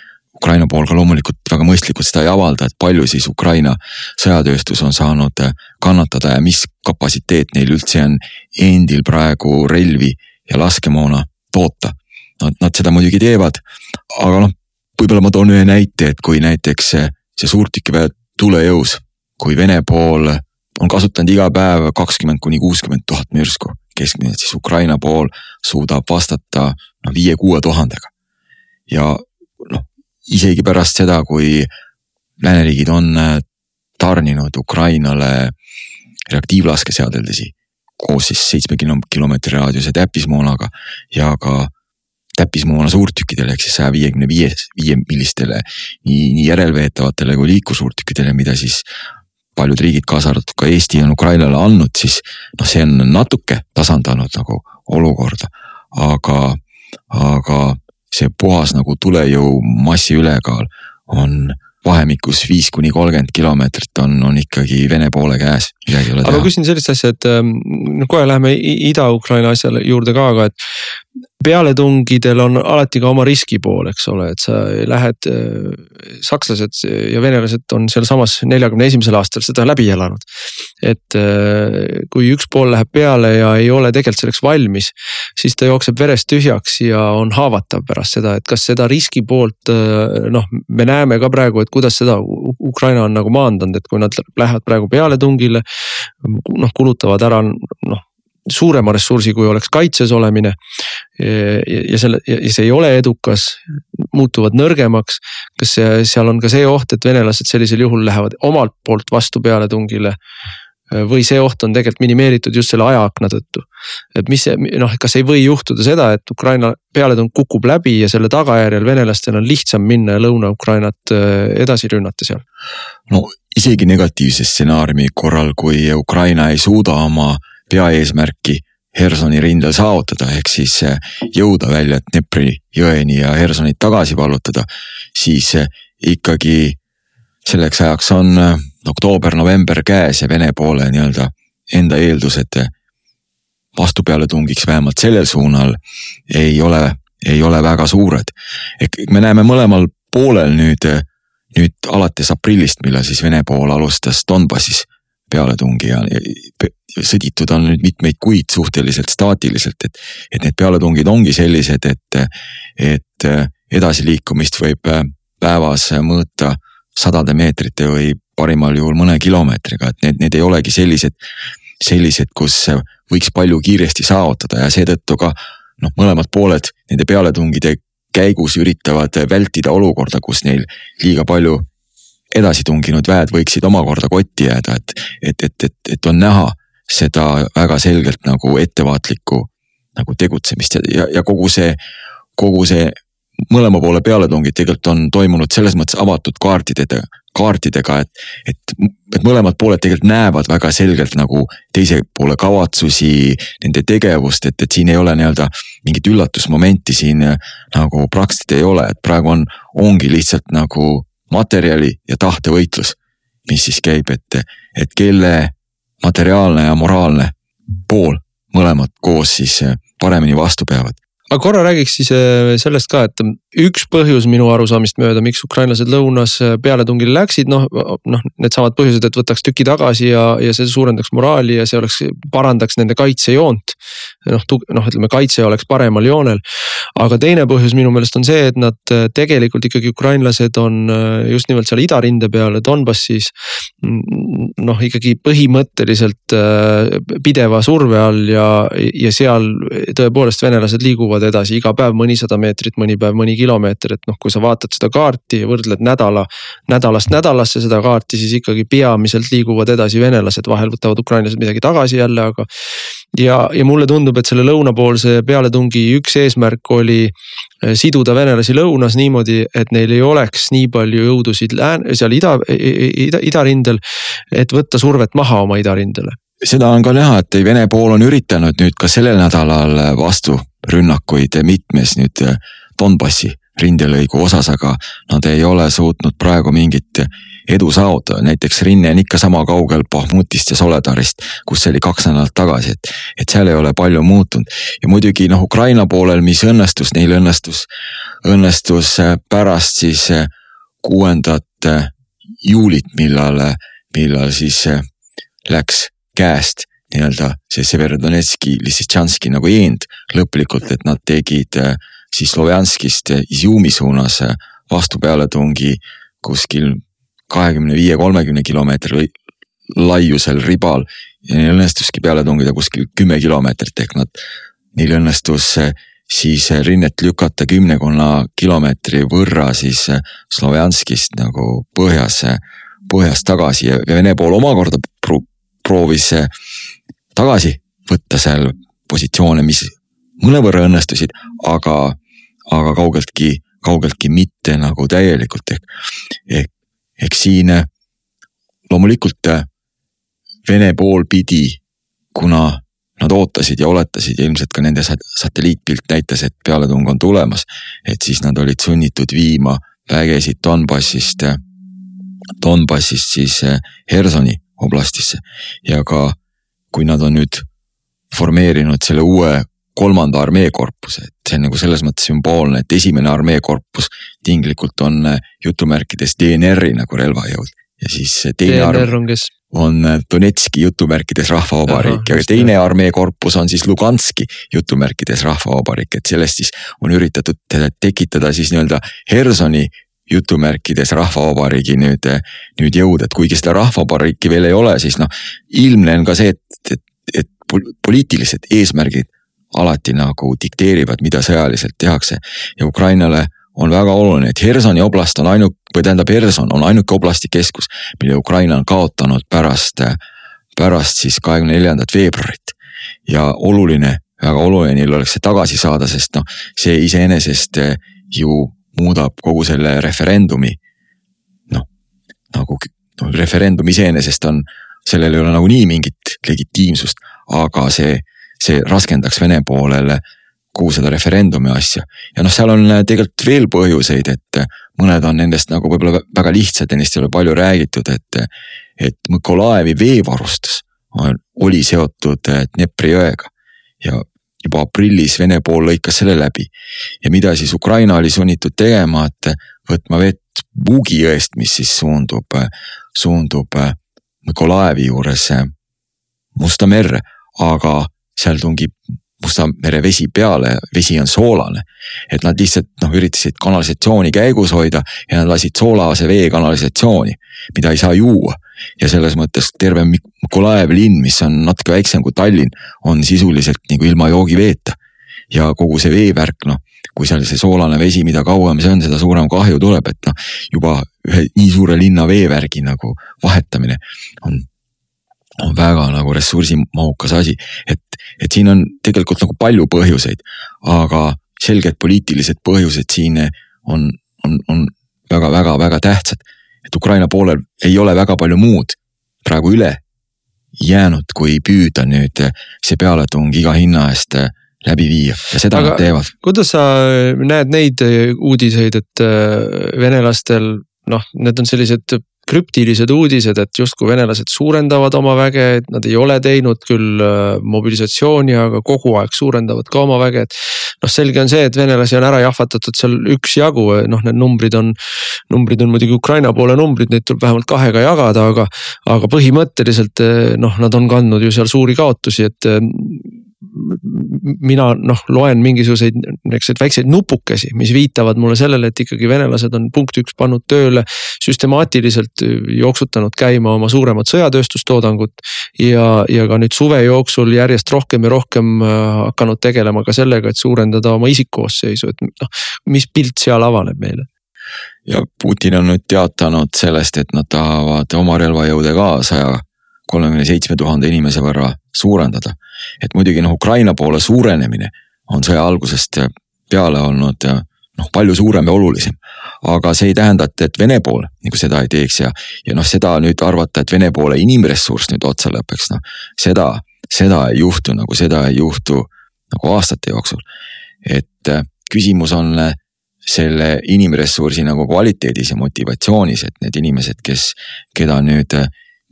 Ukraina pool ka loomulikult väga mõistlikult seda ei avalda, et palju siis Ukraina sõjatööstus on saanud äh, kannatada ja mis kapatsiteet neil üldse on endil praegu relvi ja laskemoona toota. Nad, nad seda muidugi teevad, aga noh, võib-olla ma toon ühe näite, et kui näiteks see suurtükiväe tulejõus, kui Vene pool on kasutanud iga päev kakskümmend kuni kuuskümmend tuhat mürsku, keskmiselt siis Ukraina pool suudab vastata no viie-kuue tuhandega. ja noh, isegi pärast seda, kui lääneriigid on äh, tarninud Ukrainale reaktiivlaskeseadeldisi koos siis seitsme kilomeetri raadiuse täppismoonaga ja ka täppismoona suurtükkidele ehk siis saja viiekümne viies, viie millistele nii, nii järelveetavatele kui liikursuurtükkidele, mida siis paljud riigid, kaasa arvatud ka Eesti on Ukrainale andnud, siis noh, see on natuke tasandanud nagu olukorda, aga, aga see puhas nagu tulejõu massi ülekaal on vahemikus viis kuni kolmkümmend kilomeetrit on, on ikkagi Vene poole käes, midagi ei ole teha. aga ma küsin sellist asja, et no kohe läheme Ida-Ukraina asjale juurde ka, aga et pealetungidel on alati ka oma riskipool, eks ole, et sa lähed, äh, sakslased ja venelased on sealsamas neljakümne esimesel aastal seda läbi elanud. et äh, kui üks pool läheb peale ja ei ole tegelikult selleks valmis, siis ta jookseb verest tühjaks ja on haavatav pärast seda, et kas seda riski poolt äh, noh, me näeme ka praegu, et kuidas seda Ukraina on nagu maandanud, et kui nad lähevad praegu pealetungile. noh, kulutavad ära noh suurema ressursi, kui oleks kaitses olemine. ja selle ja see ei ole edukas, muutuvad nõrgemaks. kas see, seal on ka see oht, et venelased sellisel juhul lähevad omalt poolt vastu pealetungile? või see oht on tegelikult minimeeritud just selle ajaakna tõttu. et mis see noh, kas ei või juhtuda seda, et Ukraina pealetung kukub läbi ja selle tagajärjel venelastel on lihtsam minna Lõuna-Ukrainat edasi rünnata seal? no isegi negatiivse stsenaariumi korral, kui Ukraina ei suuda oma peaeesmärki Hersoni rindel saavutada, ehk siis eh, jõuda välja Dnepri jõeni ja Hersonit tagasi vallutada, siis eh, ikkagi selleks ajaks on eh, oktoober-november käes ja Vene poole nii-öelda enda eeldused vastupealetungiks vähemalt sellel suunal ei ole, ei ole väga suured. ehk me näeme mõlemal poolel nüüd, nüüd alates aprillist, millal siis Vene pool alustas Donbassis pealetungi ja sõditud on nüüd mitmeid kuid suhteliselt staatiliselt, et, et need pealetungid ongi sellised, et, et edasiliikumist võib päevas mõõta sadade meetrite või parimal juhul mõne kilomeetriga, et need, need ei olegi sellised, sellised, kus võiks palju kiiresti saavutada ja seetõttu ka noh, mõlemad pooled nende pealetungide käigus üritavad vältida olukorda, kus neil liiga palju edasi tunginud väed võiksid omakorda kotti jääda, et, et, et, et, et on näha seda väga selgelt nagu ettevaatlikku nagu tegutsemist. Ja, ja, kogu see, kogu see mõlema poole pealetungid tegelikult on toimunud selles mõttes avatud kaartidega, kaartidega, et, et, et mõlemad pooled tegelikult näevad väga selgelt nagu teise poole kavatsusi, nende tegevust, et, et siin ei ole nii-öelda mingit üllatusmomenti siin nagu praktiliselt ei ole, et praegu on, ongi lihtsalt nagu materjali ja tahtevõitlus, mis siis käib, et, et kelle materiaalne ja moraalne pool mõlemad koos siis paremini vastu peavad. Aga korra räägiks siis äh, sellest ka, et üks põhjus minu arusaamist mööda, miks ukrainlased lõunas pealetungile läksid, noh, noh, needsamad põhjused, et võtaks tüki tagasi ja, ja see suurendaks moraali ja see oleks, parandaks nende kaitsejoont. noh, noh, ütleme kaitse oleks paremal joonel. aga teine põhjus minu meelest on see, et nad tegelikult ikkagi ukrainlased on just nimelt seal idarinde peal, Donbassis. noh, ikkagi põhimõtteliselt pideva surve all ja, ja seal tõepoolest venelased liiguvad edasi iga päev mõnisada meetrit, mõni päev mõni kilomeeter, et noh, kui sa vaatad seda kaarti ja võrdled nädala, nädalast nädalasse seda kaarti, siis ikkagi peamiselt liiguvad edasi venelased, vahel võtavad ukrainlased midagi tagasi jälle, aga. ja, ja mulle tundub, et selle lõunapoolse pealetungi üks eesmärk oli eh, siduda venelasi lõunas niimoodi, et neil ei oleks nii palju jõudusid lääne, seal ida, ida, idarindel. et võtta survet maha oma idarindele seda on ka näha, et Vene pool on üritanud nüüd ka sellel nädalal vasturünnakuid mitmes nüüd Donbassi rindelõigu osas, aga nad ei ole suutnud praegu mingit edu saavutada, näiteks rinne on ikka sama kaugel Bahmutist ja Soledarist, kus see oli kaks nädalat tagasi, et. et seal ei ole palju muutunud ja muidugi noh, Ukraina poolel, mis õnnestus, neil õnnestus, õnnestus pärast siis kuuendat juulit, millal, millal siis läks käest nii-öelda see Severodonetski, Lissitšanski nagu eend lõplikult, et nad tegid äh, siis Slovjanskist Izjumi suunas vastupealetungi kuskil kahekümne viie, kolmekümne kilomeetri laiusel ribal. ja neil õnnestuski peale tungida kuskil kümme kilomeetrit ehk nad, neil õnnestus siis rinnet lükata kümnekonna kilomeetri võrra siis Slovjanskist nagu põhjas, põhjas tagasi ja Vene pool omakorda proovis tagasi võtta seal positsioone, mis mõnevõrra õnnestusid, aga aga kaugeltki, kaugeltki mitte nagu täielikult ehk, ehk, ehk siin eh, loomulikult eh, Vene pool pidi, kuna nad ootasid ja oletasid ja ilmselt ka nende satelliitpilt näitas, et pealetung on tulemas. et siis nad olid sunnitud viima vägesid Donbassist, eh, Donbassist siis Hersoni oblastisse ja ka kui nad on nüüd formeerinud selle uue kolmanda armeekorpuse, et see on nagu selles mõttes sümboolne, et esimene armeekorpus tinglikult on äh, jutumärkides DNR-i nagu relvajõud. Ja siis teine DNR on kes? on äh, Donetski jutumärkides rahvavabariik. Ja teine armeekorpus on siis Luganski jutumärkides rahvavabariik, et sellest siis on üritatud tekitada siis nii-öelda Hersoni jutumärkides rahvavabariigi nüüd, äh, nüüd jõud, et kuigi seda rahvavabariiki veel ei ole, siis noh, ilmne on ka see, et, et, et poliitilised eesmärgid alati nagu dikteerivad, mida sõjaliselt tehakse. ja Ukrainale on väga oluline, et Hersoni oblast on ainuk-, või tähendab, Herson on ainuke oblasti keskus, mille Ukraina on kaotanud pärast, pärast siis kahekümne neljandat veebruarit. ja oluline, väga oluline neil oleks see tagasi saada, sest noh, see iseenesest ju muudab kogu selle referendumi. noh, nagu no, referendum iseenesest on, sellel ei ole nagunii mingit legitiimsust, aga see see raskendaks Vene poolele kogu seda referendumi asja. ja noh, seal on äh, tegelikult veel põhjuseid, et äh, mõned on nendest nagu võib-olla väga lihtsad ja neist ei ole palju räägitud, et. Äh, et Mõkolaevi veevarustus on, oli seotud Dnepri jõega ja juba aprillis Vene pool lõikas selle läbi. ja mida siis Ukraina oli sunnitud tegema, et võtma vett Vugi jõest, mis siis suundub, suundub Mõkolaevi juures Musta merre, aga seal tungib Musta mere vesi peale, vesi on soolane. et nad lihtsalt noh, üritasid kanalisatsiooni käigus hoida ja nad lasid soolase vee kanalisatsiooni, mida ei saa juua. ja selles mõttes terve Mikolajevi linn, mis on natuke väiksem kui Tallinn, on sisuliselt nagu ilma joogiveeta. ja kogu see veevärk, noh, kui seal see soolane vesi, mida kauem see on, seda suurem kahju tuleb, et noh, juba ühe nii suure linna veevärgi nagu vahetamine on on väga nagu ressursimahukas asi, et, et siin on tegelikult nagu palju põhjuseid, aga selged poliitilised põhjused siin on, on, on väga-väga-väga tähtsad. et Ukraina poolel ei ole väga palju muud praegu üle jäänud, kui püüda nüüd see pealetung iga hinna eest läbi viia ja seda aga nad teevad. kuidas sa näed neid uudiseid, et venelastel noh, need on sellised krüptilised uudised, et justkui venelased suurendavad oma väge, et nad ei ole teinud küll äh, mobilisatsiooni, aga kogu aeg suurendavad ka oma väge, et. noh, selge on see, et venelasi on ära jahvatatud seal üksjagu, noh, need numbrid on, numbrid on muidugi Ukraina poole numbrid, neid tuleb vähemalt kahega jagada, aga. aga põhimõtteliselt noh, nad on kandnud ju seal suuri kaotusi, et mina noh, loen mingisuguseid niisuguseid väikseid nupukesi, mis viitavad mulle sellele, et ikkagi venelased on punkt üks pannud tööle. süstemaatiliselt jooksutanud käima oma suuremat sõjatööstustoodangut. ja, ja ka nüüd suve jooksul järjest rohkem ja rohkem äh, hakanud tegelema ka sellega, et suurendada oma isikkoosseisu, et noh, mis pilt seal avaneb meile ja Putin on nüüd teatanud sellest, et nad tahavad oma relvajõude ka saja kolmekümne seitsme tuhande inimese võrra suurendada. et muidugi noh, Ukraina poole suurenemine on sõja algusest peale olnud noh, palju suurem ja olulisem. aga see ei tähenda, et, et Vene pool nagu seda ei teeks ja, ja noh, seda nüüd arvata, et Vene poole inimressurss nüüd otsa lõpeks, noh seda, seda ei juhtu, nagu seda ei juhtu nagu aastate jooksul. et äh, küsimus on äh, selle inimressursi nagu kvaliteedis ja motivatsioonis, et need inimesed, kes, keda nüüd äh,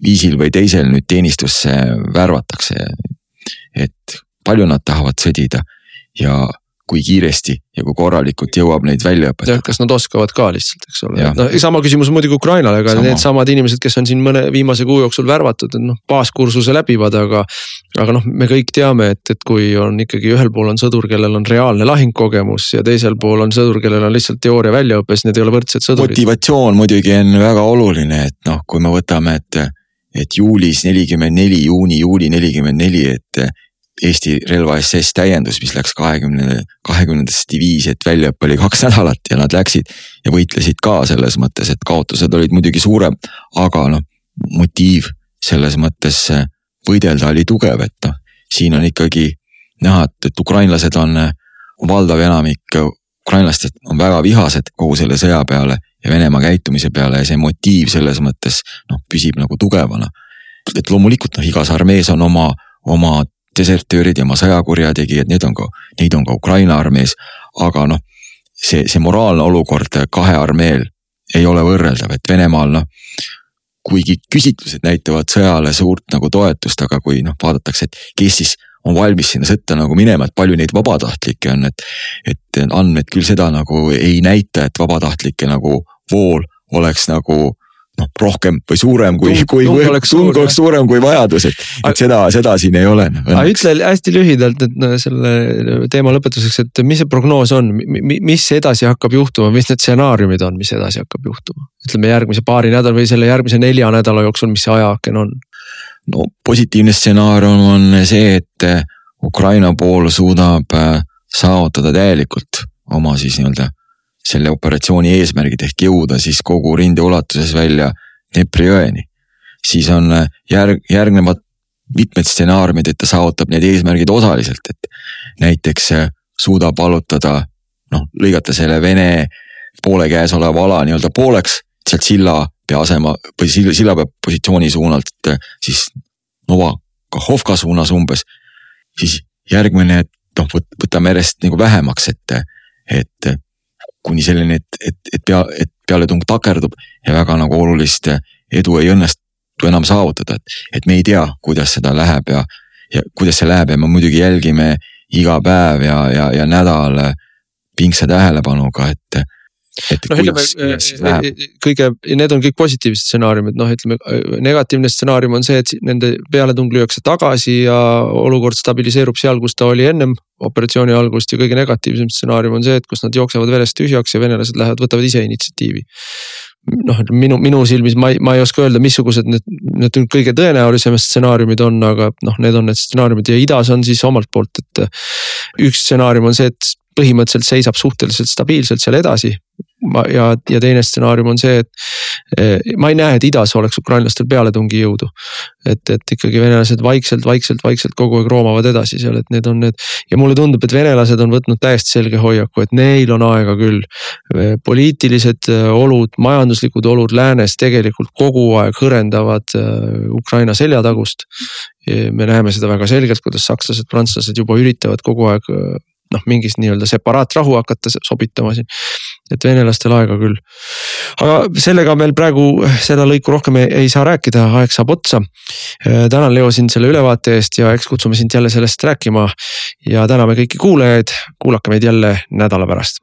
viisil või teisel nüüd teenistusse värvatakse. et palju nad tahavad sõdida ja kui kiiresti ja kui korralikult jõuab neid välja õpetada. kas nad oskavad ka lihtsalt, eks ole, no sama küsimus muidugi Ukrainale, aga needsamad inimesed, kes on siin mõne viimase kuu jooksul värvatud, et noh, baaskursuse läbivad, aga. aga noh, me kõik teame, et, et kui on ikkagi ühel pool on sõdur, kellel on reaalne lahingkogemus ja teisel pool on sõdur, kellel on lihtsalt teooria väljaõpe, siis need ei ole võrdsed sõdurid. motivatsioon muidugi on väga oluline, et noh, kui me võtame, et et juulis nelikümmend neli, juuni, juuli nelikümmend neli, et Eesti relva SS täiendus, mis läks kahekümne, kahekümnendasse diviisi, et väljaõpe oli kaks nädalat ja nad läksid ja võitlesid ka selles mõttes, et kaotused olid muidugi suurem, aga noh, motiiv selles mõttes võidelda oli tugev, et noh, siin on ikkagi näha, et, et ukrainlased on, valdav enamik ukrainlastest on väga vihased kogu selle sõja peale ja Venemaa käitumise peale ja see motiiv selles mõttes noh, püsib nagu tugevana. et loomulikult noh, igas armees on oma, oma desertöörid ja oma sõjakurjategijad, need on ka, neid on ka Ukraina armees, aga noh, see, see moraalne olukord kahe armeel ei ole võrreldav, et Venemaal noh, kuigi küsitlused näitavad sõjale suurt nagu toetust, aga kui noh, vaadatakse, et kes siis on valmis sinna sõtta nagu minema, et palju neid vabatahtlikke on, et. et andmed küll seda nagu ei näita, et vabatahtlike nagu vool oleks nagu noh, rohkem või suurem kui, kui tung oleks, tung oleks suurem kui vajadus, et, et seda, seda siin ei ole. aga ütle hästi lühidalt, et no selle teema lõpetuseks, et mis see prognoos on, mis edasi hakkab juhtuma, mis need stsenaariumid on, mis edasi hakkab juhtuma? ütleme järgmise paari nädala või selle järgmise nelja nädala jooksul, mis see ajaaken on? No positiivne stsenaarium on see, et Ukraina pool suudab äh, saavutada täielikult oma siis nii-öelda selle operatsiooni eesmärgid ehk jõuda siis kogu rinde ulatuses välja Dnepri jõeni. siis on äh, järg, järgnevad mitmed stsenaariumid, et ta saavutab need eesmärgid osaliselt, et näiteks suudab allutada noh, lõigata selle Vene poole käes oleva ala nii-öelda pooleks sealt silla pea asema või silla, sillapea positsiooni suunalt siis Novakahovka suunas umbes. siis järgmine, et noh, võtame järjest nagu vähemaks, et, et kuni selleni, et, et, et pea, et pealetung takerdub ja väga nagu olulist edu ei õnnestu enam saavutada, et, et me ei tea, kuidas seda läheb ja, ja kuidas see läheb ja me muidugi jälgime iga päev ja, ja, ja nädal pingsa tähelepanuga, et noh, ütleme äh, äh, kõige, need on kõik positiivsed stsenaariumid, noh, ütleme negatiivne stsenaarium on see, et nende pealetung lüüakse tagasi ja olukord stabiliseerub seal, kus ta oli ennem operatsiooni algust ja kõige negatiivsem stsenaarium on see, et kus nad jooksevad verest tühjaks ja venelased lähevad, võtavad ise initsiatiivi. noh, minu, minu silmis ma ei, ma ei oska öelda, missugused need, need kõige tõenäolisemad stsenaariumid on, aga noh, need on need stsenaariumid ja idas on siis omalt poolt, et. üks stsenaarium on see, et põhimõtteliselt seisab suhteliselt stabiilselt seal edasi. ja, ja teine stsenaarium on see, et eh, ma ei näe, et idas oleks ukrainlastel pealetungijõudu. et, et ikkagi venelased vaikselt, vaikselt, vaikselt kogu aeg roomavad edasi seal, et need on need ja mulle tundub, et venelased on võtnud täiesti selge hoiaku, et neil on aega küll. Eh, poliitilised eh, olud, majanduslikud olud läänes tegelikult kogu aeg hõrendavad Ukraina seljatagust me näeme seda väga selgelt, kuidas sakslased, prantslased juba üritavad kogu aeg noh, mingist nii-öelda separaatrahu hakata sobitama siin. et venelastel aega küll. aga sellega meil praegu seda lõiku rohkem ei, ei saa rääkida, aeg saab otsa. tänan, Leo, sind selle ülevaate eest ja eks kutsume sind jälle sellest rääkima. ja täname kõiki kuulajaid, kuulake meid jälle nädala pärast.